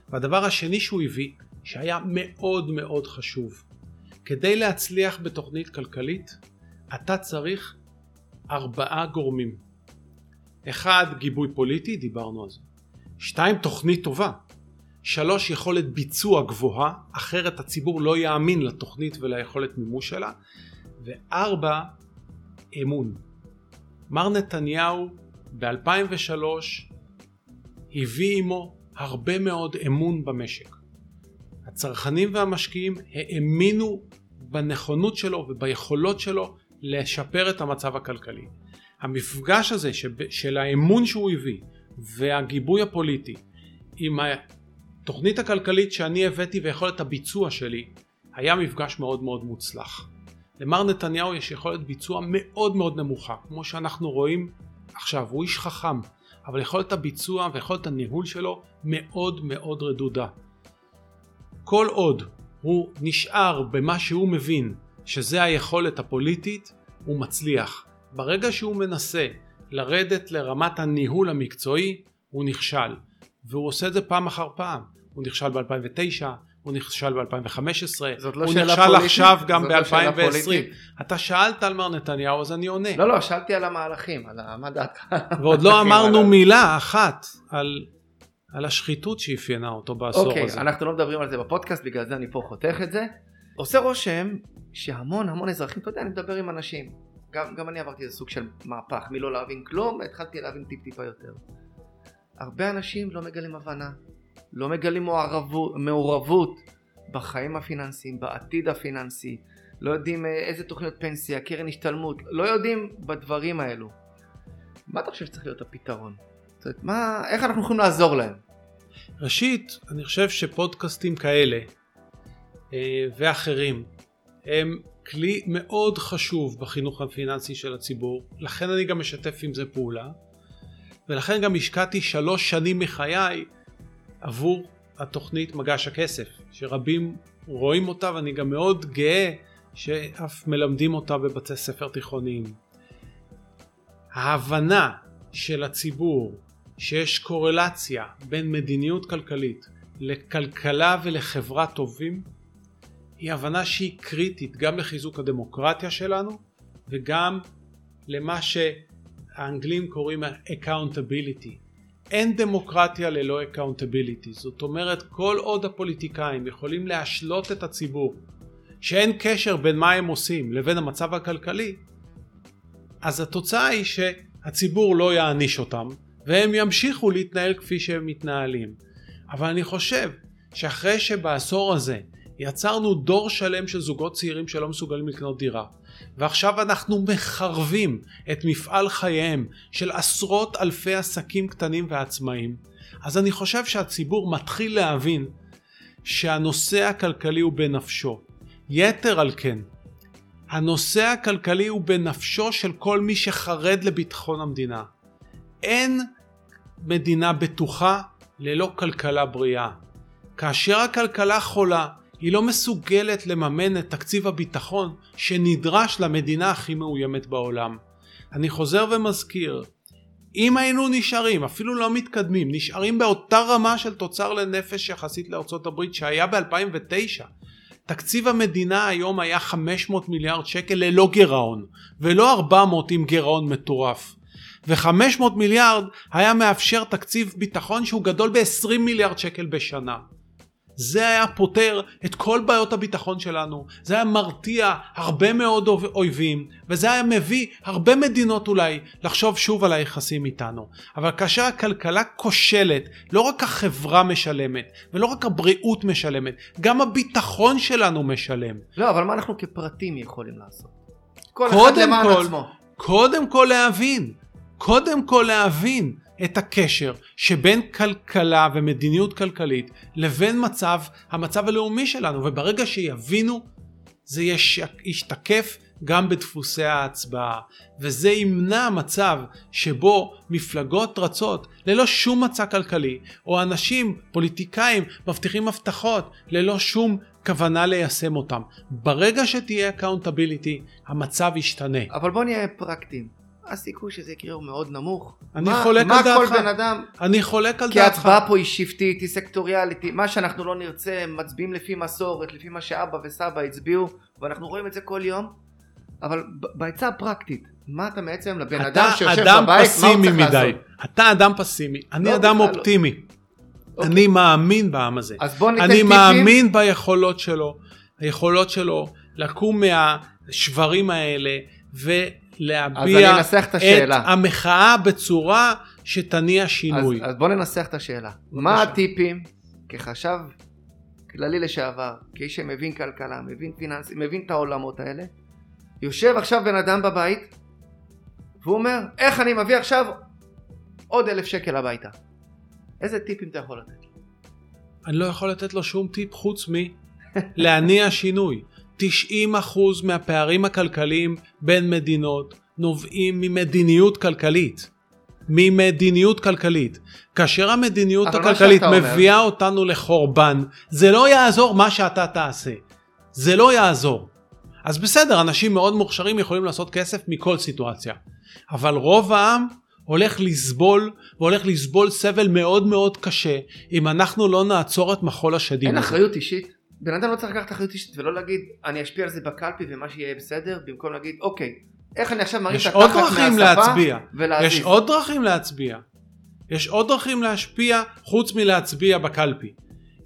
והדבר השני שהוא הביא, שהיה מאוד מאוד חשוב, כדי להצליח בתוכנית כלכלית, אתה צריך ארבעה גורמים. אחד, גיבוי פוליטי, דיברנו על זה. שתיים, תוכנית טובה. שלוש, יכולת ביצוע גבוהה, אחרת הציבור לא יאמין לתוכנית וליכולת מימוש שלה. וארבע, אמון. מר נתניהו ב-2003 הביא עמו הרבה מאוד אמון במשק. הצרכנים והמשקיעים האמינו בנכונות שלו וביכולות שלו לשפר את המצב הכלכלי. המפגש הזה של האמון שהוא הביא והגיבוי הפוליטי עם התוכנית הכלכלית שאני הבאתי ויכולת הביצוע שלי היה מפגש מאוד מאוד מוצלח. למר נתניהו יש יכולת ביצוע מאוד מאוד נמוכה כמו שאנחנו רואים עכשיו הוא איש חכם אבל יכולת הביצוע ויכולת הניהול שלו מאוד מאוד רדודה. כל עוד הוא נשאר במה שהוא מבין שזה היכולת הפוליטית, הוא מצליח. ברגע שהוא מנסה לרדת לרמת הניהול המקצועי, הוא נכשל. והוא עושה את זה פעם אחר פעם. הוא נכשל ב-2009, הוא נכשל ב-2015, לא הוא נכשל עכשיו גם לא ב-2020. אתה שאלת על מר נתניהו אז אני עונה. לא, לא, שאלתי על המהלכים, על מה דעתך. ועוד לא אמרנו מילה אחת על על השחיתות שאפיינה אותו בעשור אוקיי, הזה. אנחנו לא מדברים על זה בפודקאסט, בגלל זה אני פה חותך את זה. עושה רושם שהמון המון אזרחים, אתה יודע, אני מדבר עם אנשים. גם, גם אני עברתי איזה סוג של מהפך, מלא להבין כלום, התחלתי להבין טיפ טיפה יותר. הרבה אנשים לא מגלים הבנה, לא מגלים מעורבות, מעורבות בחיים הפיננסיים, בעתיד הפיננסי, לא יודעים אה, איזה תוכניות פנסיה, קרן השתלמות, לא יודעים בדברים האלו. מה אתה חושב שצריך להיות הפתרון? זאת אומרת, מה, איך אנחנו יכולים לעזור להם? ראשית, אני חושב שפודקאסטים כאלה אה, ואחרים הם כלי מאוד חשוב בחינוך הפיננסי של הציבור, לכן אני גם משתף עם זה פעולה, ולכן גם השקעתי שלוש שנים מחיי עבור התוכנית מגש הכסף, שרבים רואים אותה ואני גם מאוד גאה שאף מלמדים אותה בבתי ספר תיכוניים. ההבנה של הציבור שיש קורלציה בין מדיניות כלכלית לכלכלה ולחברה טובים היא הבנה שהיא קריטית גם לחיזוק הדמוקרטיה שלנו וגם למה שהאנגלים קוראים accountability. אין דמוקרטיה ללא accountability. זאת אומרת כל עוד הפוליטיקאים יכולים להשלות את הציבור שאין קשר בין מה הם עושים לבין המצב הכלכלי אז התוצאה היא שהציבור לא יעניש אותם והם ימשיכו להתנהל כפי שהם מתנהלים. אבל אני חושב שאחרי שבעשור הזה יצרנו דור שלם של זוגות צעירים שלא מסוגלים לקנות דירה ועכשיו אנחנו מחרבים את מפעל חייהם של עשרות אלפי עסקים קטנים ועצמאיים אז אני חושב שהציבור מתחיל להבין שהנושא הכלכלי הוא בנפשו. יתר על כן, הנושא הכלכלי הוא בנפשו של כל מי שחרד לביטחון המדינה. אין מדינה בטוחה ללא כלכלה בריאה. כאשר הכלכלה חולה, היא לא מסוגלת לממן את תקציב הביטחון שנדרש למדינה הכי מאוימת בעולם. אני חוזר ומזכיר, אם היינו נשארים, אפילו לא מתקדמים, נשארים באותה רמה של תוצר לנפש יחסית לארצות הברית שהיה ב-2009, תקציב המדינה היום היה 500 מיליארד שקל ללא גירעון, ולא 400 עם גירעון מטורף. ו-500 מיליארד היה מאפשר תקציב ביטחון שהוא גדול ב-20 מיליארד שקל בשנה. זה היה פותר את כל בעיות הביטחון שלנו, זה היה מרתיע הרבה מאוד אויבים, וזה היה מביא הרבה מדינות אולי לחשוב שוב על היחסים איתנו. אבל כאשר הכלכלה כושלת, לא רק החברה משלמת, ולא רק הבריאות משלמת, גם הביטחון שלנו משלם. לא, אבל מה אנחנו כפרטים יכולים לעשות? כל אחד למען כל, עצמו. קודם כל להבין, קודם כל להבין את הקשר שבין כלכלה ומדיניות כלכלית לבין מצב, המצב הלאומי שלנו, וברגע שיבינו זה יש, ישתקף גם בדפוסי ההצבעה, וזה ימנע מצב שבו מפלגות רצות ללא שום מצע כלכלי, או אנשים, פוליטיקאים, מבטיחים הבטחות ללא שום כוונה ליישם אותם. ברגע שתהיה accountability, המצב ישתנה. אבל בוא נהיה פרקטיים. הסיכוי שזה יקרה הוא מאוד נמוך. אני מה, חולק מה על דעתך. כל בן אדם, אני חולק על כי דעתך. ההצבעה פה היא שבטית, היא סקטוריאלית, מה שאנחנו לא נרצה, מצביעים לפי מסורת, לפי מה שאבא וסבא הצביעו, ואנחנו רואים את זה כל יום. אבל בעצה הפרקטית, מה אתה בעצם לבן אדם אתה שיושב אדם בבית, מה הוא צריך מדי. לעשות? אתה אדם פסימי. אני לא, אדם בכלל לא. אופטימי. אוקיי. אני מאמין בעם הזה. אז בוא ניתן אני טיפים. מאמין ביכולות שלו, היכולות שלו לקום מהשברים האלה ולהביע אז אנסח את השאלה. המחאה בצורה שתניע אז, שינוי. אז בוא ננסח את השאלה. מה הטיפים כחשב כללי לשעבר, כאיש שמבין כלכלה, מבין פיננסי, מבין את העולמות האלה, יושב עכשיו בן אדם בבית והוא אומר, איך אני מביא עכשיו עוד אלף שקל הביתה? איזה טיפים אתה יכול לתת? אני לא יכול לתת לו שום טיפ חוץ מלהניע שינוי. 90% מהפערים הכלכליים בין מדינות נובעים ממדיניות כלכלית. ממדיניות כלכלית. כאשר המדיניות הכלכלית שאתה אומר- מביאה אותנו לחורבן, זה לא יעזור מה שאתה תעשה. זה לא יעזור. אז בסדר, אנשים מאוד מוכשרים יכולים לעשות כסף מכל סיטואציה. אבל רוב העם הולך לסבול, והולך לסבול סבל מאוד מאוד קשה, אם אנחנו לא נעצור את מחול השדים אין. אחריות אישית? בן אדם לא צריך לקחת אחריות אישית ולא להגיד, אני אשפיע על זה בקלפי ומה שיהיה בסדר, במקום להגיד, אוקיי, איך אני עכשיו מרים את עוד התחת מהשפה. ולהזיז. יש עוד דרכים להצביע. יש עוד דרכים להשפיע חוץ מלהצביע בקלפי.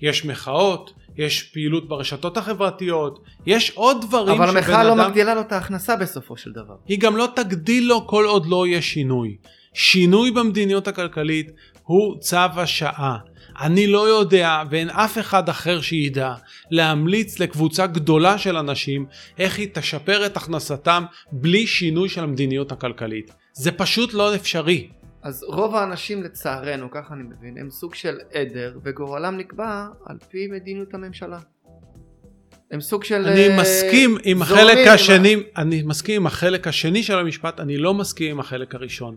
יש מחאות, יש פעילות ברשתות החברתיות, יש עוד דברים אבל המחאה לא מגדילה לו את ההכנסה בסופו של דבר. היא גם לא תגדיל לו כל עוד לא יהיה שינוי. שינוי במדיניות הכלכלית הוא צו השעה. אני לא יודע ואין אף אחד אחר שידע להמליץ לקבוצה גדולה של אנשים איך היא תשפר את הכנסתם בלי שינוי של המדיניות הכלכלית. זה פשוט לא אפשרי. אז רוב האנשים לצערנו, ככה אני מבין, הם סוג של עדר וגורלם נקבע על פי מדיניות הממשלה. הם סוג של... אני uh, מסכים עם החלק השני, אני מסכים עם החלק השני של המשפט, אני לא מסכים עם החלק הראשון.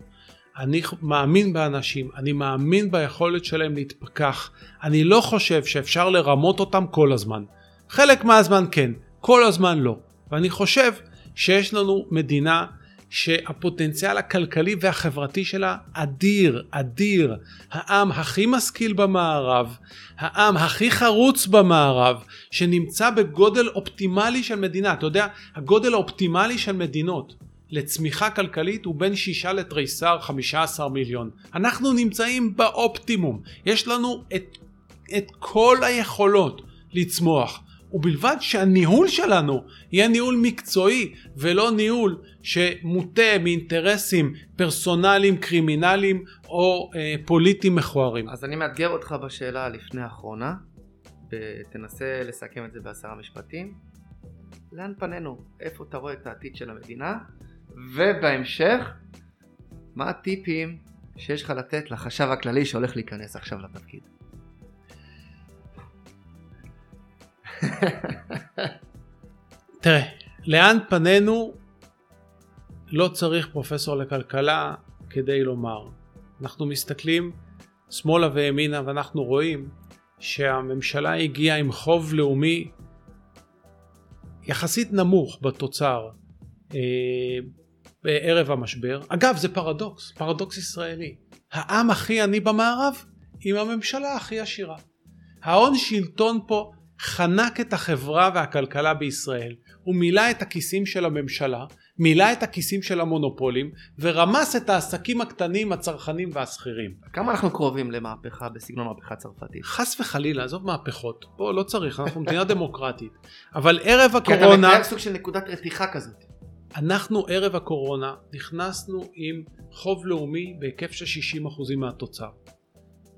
אני מאמין באנשים, אני מאמין ביכולת שלהם להתפכח. אני לא חושב שאפשר לרמות אותם כל הזמן. חלק מהזמן כן, כל הזמן לא. ואני חושב שיש לנו מדינה שהפוטנציאל הכלכלי והחברתי שלה אדיר, אדיר. העם הכי משכיל במערב, העם הכי חרוץ במערב, שנמצא בגודל אופטימלי של מדינה. אתה יודע, הגודל האופטימלי של מדינות לצמיחה כלכלית הוא בין שישה לתריסר 15 מיליון. אנחנו נמצאים באופטימום. יש לנו את, את כל היכולות לצמוח. ובלבד שהניהול שלנו יהיה ניהול מקצועי ולא ניהול שמוטה מאינטרסים פרסונליים, קרימינליים או אה, פוליטיים מכוערים. אז אני מאתגר אותך בשאלה הלפני האחרונה, ותנסה לסכם את זה בעשרה משפטים. לאן פנינו? איפה אתה רואה את העתיד של המדינה? ובהמשך, מה הטיפים שיש לך לתת לחשב הכללי שהולך להיכנס עכשיו לתפקיד? תראה, לאן פנינו לא צריך פרופסור לכלכלה כדי לומר. אנחנו מסתכלים שמאלה וימינה ואנחנו רואים שהממשלה הגיעה עם חוב לאומי יחסית נמוך בתוצר בערב המשבר. אגב זה פרדוקס, פרדוקס ישראלי. העם הכי עני במערב עם הממשלה הכי עשירה. ההון שלטון פה חנק את החברה והכלכלה בישראל, הוא מילא את הכיסים של הממשלה, מילא את הכיסים של המונופולים, ורמס את העסקים הקטנים, הצרכנים והשכירים. כמה אנחנו קרובים למהפכה בסגנון מהפכה צרפתית? חס וחלילה, עזוב מהפכות. בוא, לא צריך, אנחנו מדינה דמוקרטית. אבל ערב הקורונה... כי אתה מתאר סוג של נקודת רתיחה כזאת. אנחנו ערב הקורונה נכנסנו עם חוב לאומי בהיקף של 60% מהתוצר.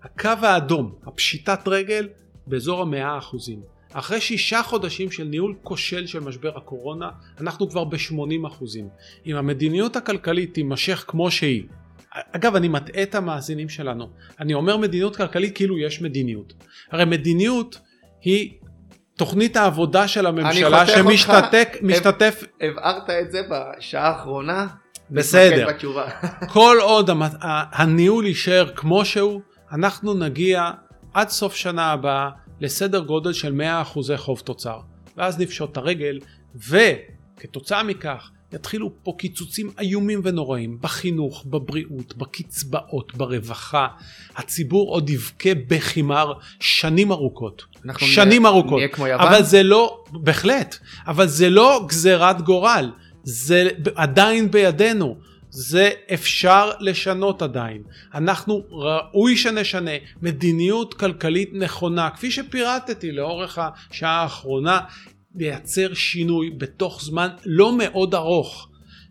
הקו האדום, הפשיטת רגל, באזור המאה אחוזים. אחרי שישה חודשים של ניהול כושל של משבר הקורונה, אנחנו כבר ב-80 אחוזים. אם המדיניות הכלכלית תימשך כמו שהיא, אגב אני מטעה את המאזינים שלנו, אני אומר מדיניות כלכלית כאילו יש מדיניות. הרי מדיניות היא תוכנית העבודה של הממשלה שמשתתק, משתתף... הבהרת את זה בשעה האחרונה. בסדר. כל עוד הניהול יישאר כמו שהוא, אנחנו נגיע עד סוף שנה הבאה לסדר גודל של 100% חוב תוצר. ואז נפשוט את הרגל, וכתוצאה מכך יתחילו פה קיצוצים איומים ונוראים בחינוך, בבריאות, בקצבאות, ברווחה. הציבור עוד יבכה בחימר שנים ארוכות. שנים נהיה, ארוכות. נהיה כמו יוון? אבל זה לא, בהחלט, אבל זה לא גזירת גורל. זה עדיין בידינו. זה אפשר לשנות עדיין. אנחנו ראוי שנשנה מדיניות כלכלית נכונה, כפי שפירטתי לאורך השעה האחרונה, לייצר שינוי בתוך זמן לא מאוד ארוך.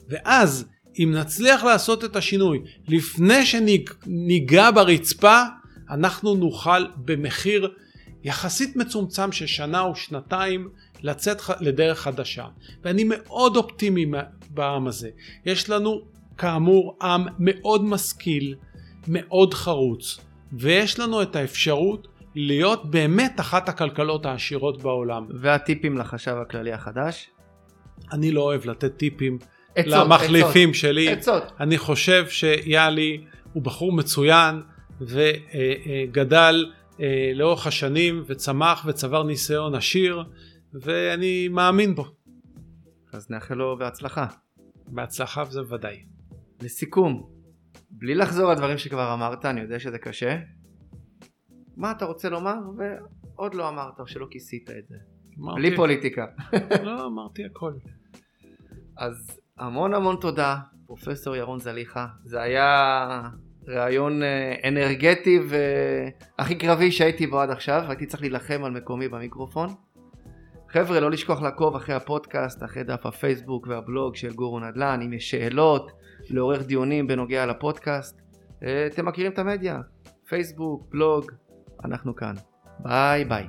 ואז אם נצליח לעשות את השינוי לפני שניגע ברצפה, אנחנו נוכל במחיר יחסית מצומצם של שנה או שנתיים לצאת לדרך חדשה. ואני מאוד אופטימי בעם הזה. יש לנו כאמור עם מאוד משכיל, מאוד חרוץ, ויש לנו את האפשרות להיות באמת אחת הכלכלות העשירות בעולם. והטיפים לחשב הכללי החדש? אני לא אוהב לתת טיפים עצות, למחליפים עצות, שלי. עצות. אני חושב שיאלי הוא בחור מצוין וגדל אה, לאורך השנים וצמח וצבר ניסיון עשיר ואני מאמין בו. אז נאחל לו בהצלחה. בהצלחה וזה ודאי. לסיכום, בלי לחזור על דברים שכבר אמרת, אני יודע שזה קשה. מה אתה רוצה לומר ועוד לא אמרת או שלא כיסית את זה. אמרתי... בלי פוליטיקה. לא, אמרתי הכל. אז המון המון תודה, פרופסור ירון זליכה. זה היה ראיון אה, אנרגטי והכי קרבי שהייתי בו עד עכשיו, הייתי צריך להילחם על מקומי במיקרופון. חבר'ה, לא לשכוח לעקוב אחרי הפודקאסט, אחרי דף הפייסבוק והבלוג של גורו נדל"ן, אם יש שאלות, לעורך דיונים בנוגע לפודקאסט. אה, אתם מכירים את המדיה, פייסבוק, בלוג, אנחנו כאן. ביי ביי.